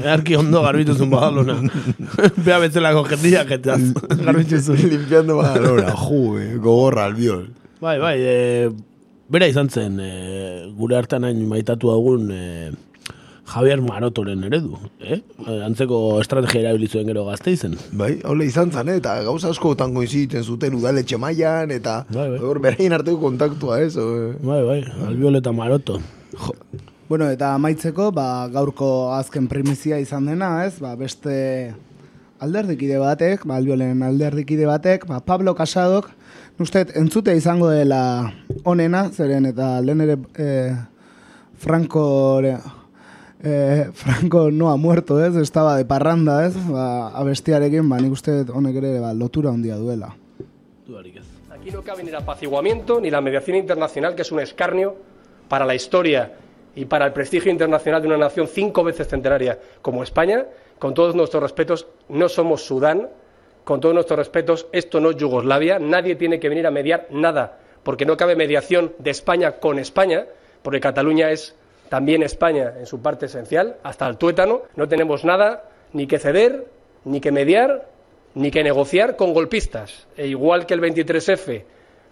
Earki ondo garbituzun Badalona. Bea betzelako jendiak eta garbituzun. Limpiando Badalona, juve, gogorra albiol. Bai, bai, e, bera izan zen, e, gure hartan hain maitatu dugun e, Javier Marotoren eredu, eh? Antzeko estrategia erabili zuen gero gazte izen. Bai, haule izan zen, eh? eta gauza askotan koinziten zuten udaletxe mailan, eta hor berain arteko kontaktua, ez? o, eh? Bai, bai, albiol eta Maroto. Bueno, eta amaitzeko, ba, gaurko azken primizia izan dena, ez? Ba, beste alderdikide batek, ba, albiolen alderdikide batek, ba, Pablo Casadok, usted entzute izango dela onena, zeren eta lehen ere eh, Franco... Eh, Franco no ha muerto, ez? Estaba de parranda, ez? Ba, abestiarekin, ba, nik uste honek ere ba, lotura handia duela. Aquí no cabe ni el apaciguamiento ni la mediación internacional, que es un escarnio para la historia y para el prestigio internacional de una nación cinco veces centenaria como España. Con todos nuestros respetos, no somos Sudán. Con todos nuestros respetos, esto no es Yugoslavia. Nadie tiene que venir a mediar nada, porque no cabe mediación de España con España, porque Cataluña es también España en su parte esencial, hasta el tuétano. No tenemos nada ni que ceder, ni que mediar, ni que negociar con golpistas. E igual que el 23F,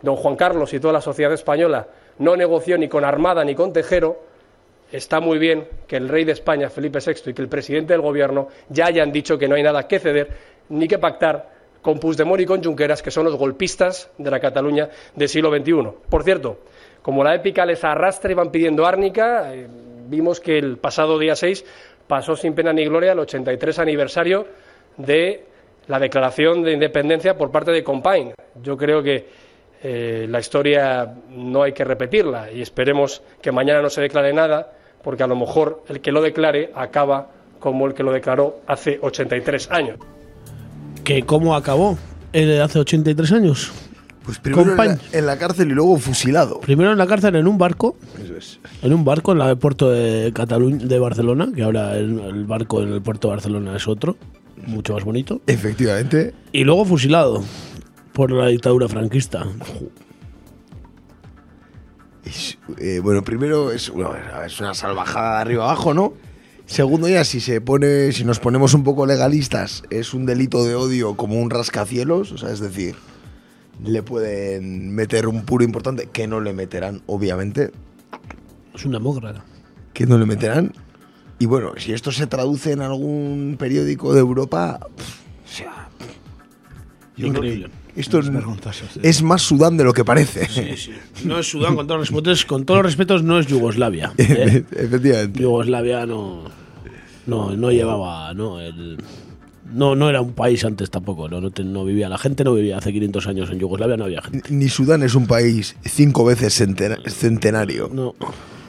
don Juan Carlos y toda la sociedad española no negoció ni con Armada ni con Tejero, está muy bien que el rey de España, Felipe VI, y que el presidente del gobierno ya hayan dicho que no hay nada que ceder ni que pactar con Puigdemont y con Junqueras, que son los golpistas de la Cataluña del siglo XXI. Por cierto, como la épica les arrastra y van pidiendo árnica, eh, vimos que el pasado día 6 pasó sin pena ni gloria el 83 aniversario de la declaración de independencia por parte de Compain. Yo creo que eh, la historia no hay que repetirla y esperemos que mañana no se declare nada, porque a lo mejor el que lo declare acaba como el que lo declaró hace 83 años. ¿Que cómo acabó? ¿El hace 83 años? Pues primero en la, en la cárcel y luego fusilado. Primero en la cárcel en un barco. Eso es. En un barco en el puerto de Cataluña, de Barcelona, que ahora el, el barco en el puerto de Barcelona es otro, mucho más bonito. Efectivamente. Y luego fusilado por la dictadura franquista. Es, eh, bueno, primero es, bueno, es una salvajada de arriba abajo, ¿no? Segundo ya, si se pone, si nos ponemos un poco legalistas, es un delito de odio como un rascacielos, o sea, es decir, le pueden meter un puro importante, que no le meterán, obviamente, Es una demócrata. que no le meterán. Y bueno, si esto se traduce en algún periódico de Europa, pff, o sea, yo creo que Increíble. esto Es es, más Sudán de lo que parece. Sí, sí. No es Sudán, con todos los respetos, con todos los respetos no es Yugoslavia. ¿eh? Efectivamente. Yugoslavia no, no, no llevaba, no, el, no, no era un país antes tampoco, no, no, te- no vivía, la gente no vivía hace 500 años en Yugoslavia, no había gente. Ni Sudán es un país cinco veces centena- centenario. No.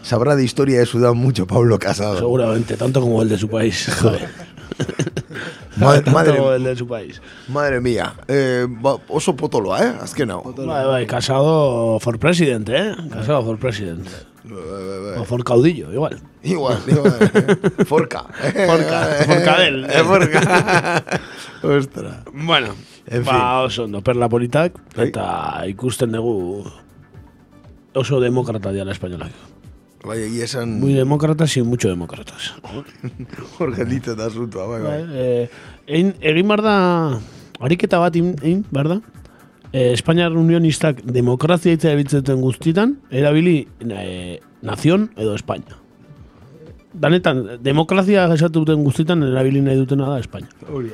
sabrá de historia de Sudán mucho Pablo Casado. Seguramente, tanto como el de su país. Joder. Madre, madre, el de su país. madre mía. Eh, ba, oso potoloa, eh? Azken hau. Bai, bai, casado for president, eh? Casado for president. O for caudillo, igual. Igual, igual. eh. Forca. Forca, forcadel. Eh, forca. Ostra. Bueno, En ba, oso ondo, perla politak, eta ikusten dugu oso demokrata diala espainolak. Bai, egia esan... Muy demócratas y mucho demócratas. Hor gelditzen da asuntoa, bai, bai. Bai, eh, egin, egin behar da, ariketa bat egin, behar da, eh, Espainiar unionistak demokrazia hitza ebitzeten guztietan, erabili eh, nazion edo Espainia. Danetan, demokrazia esatu duten guztietan erabili nahi dutena da Espainia. Hori,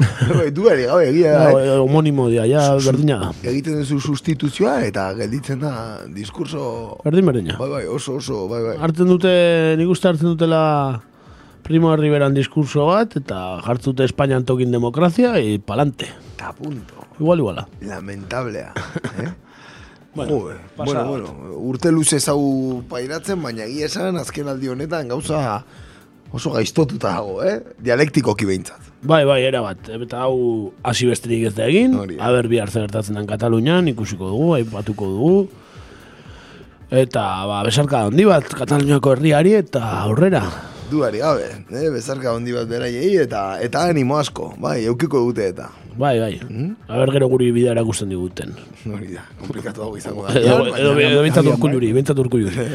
duari gabe, egia da, Ja, eh? homonimo dia, ja, berdina. Egiten duzu sustituzioa eta gelditzen da diskurso... Berdin berdina. Bai, bai, oso, oso, bai, bai. Hartzen dute, nik uste hartzen dutela Primo Riveran diskurso bat, eta jartzen dute Espainian tokin demokrazia, y palante. Ta punto. Igual, iguala. Lamentablea. Eh? Bueno, Joder, bueno, bueno, urte luze zau pairatzen, baina egia esan azken aldi honetan gauza oso gaiztotuta dago, eh? Dialektikoki behintzat. Bai, bai, era bat. Eta hau hasi besterik ez da egin. Aber bihar zer gertatzen den Katalunian, ikusiko dugu, aipatuko dugu. Eta, ba, besarka handi bat Kataluniako herriari eta aurrera. Duari gabe, eh? bezarka handi bat beraiei eta eta animo asko, bai, eukiko dute eta. Bai, bai. Aber gero guri bidea erakusten diguten. Hori da, komplikatu dago izango da. Edo, edo, edo bintzat urkulluri, bintzat urkulluri.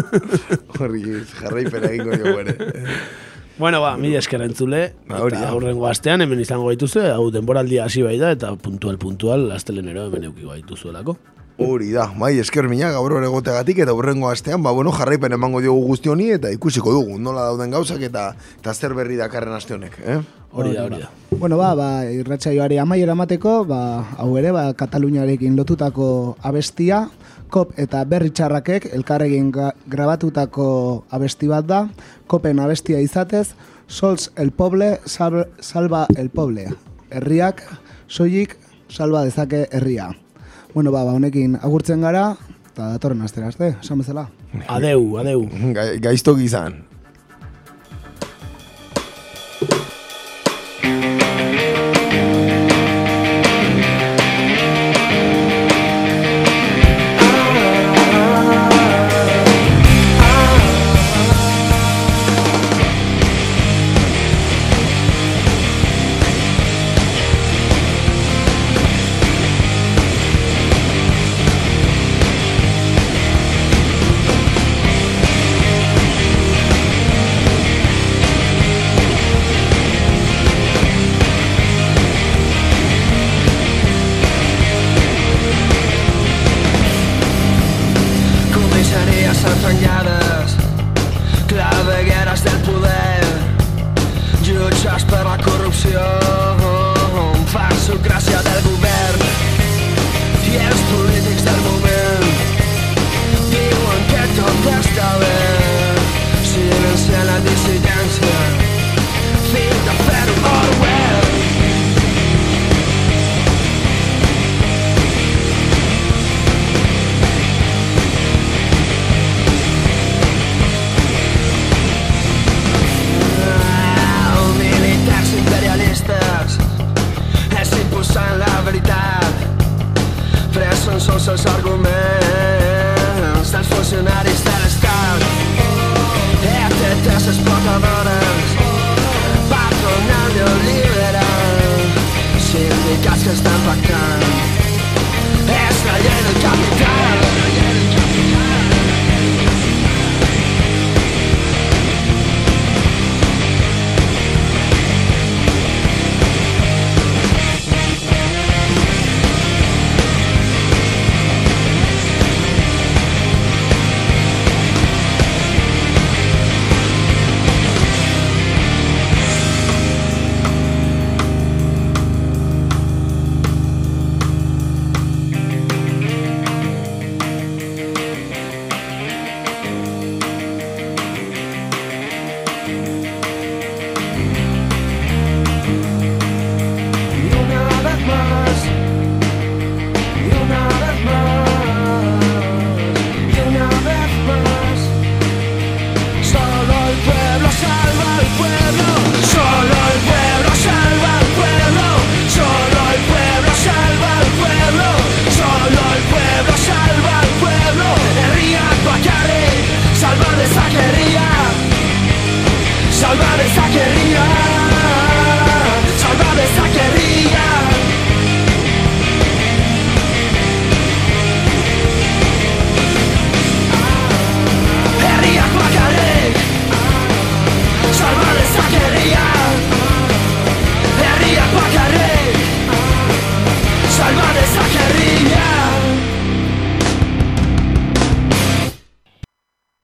Hori jarraipena egingo jo ere. Bueno, ba, mila esker entzule. Ba, hori eta da. aurrengo astean hemen izango gaituzue, hau denboraldia hasi bai da, eta puntual, puntual, astelenero hemen eukiko gaituzuelako. Hori da, bai, esker mina gaur hor egoteagatik eta urrengo astean, ba, bueno, jarraipen emango diogu guzti honi eta ikusiko dugu, nola dauden gauzak eta, eta zer berri dakarren aste honek, eh? Hori da, hori da. Bueno, ba, ba irratsaioari amaiera emateko, ba, hau ere, ba, Kataluniarekin lotutako abestia, kop eta berri txarrakek elkarregin grabatutako abesti bat da, kopen abestia izatez, Sols el poble, sal, salva el poble. Herriak, soilik, salva dezake herria. Bueno, ba, ba, honekin agurtzen gara, eta datorren astera arte, esan bezala. Adeu, adeu. Ga, gaiztok izan.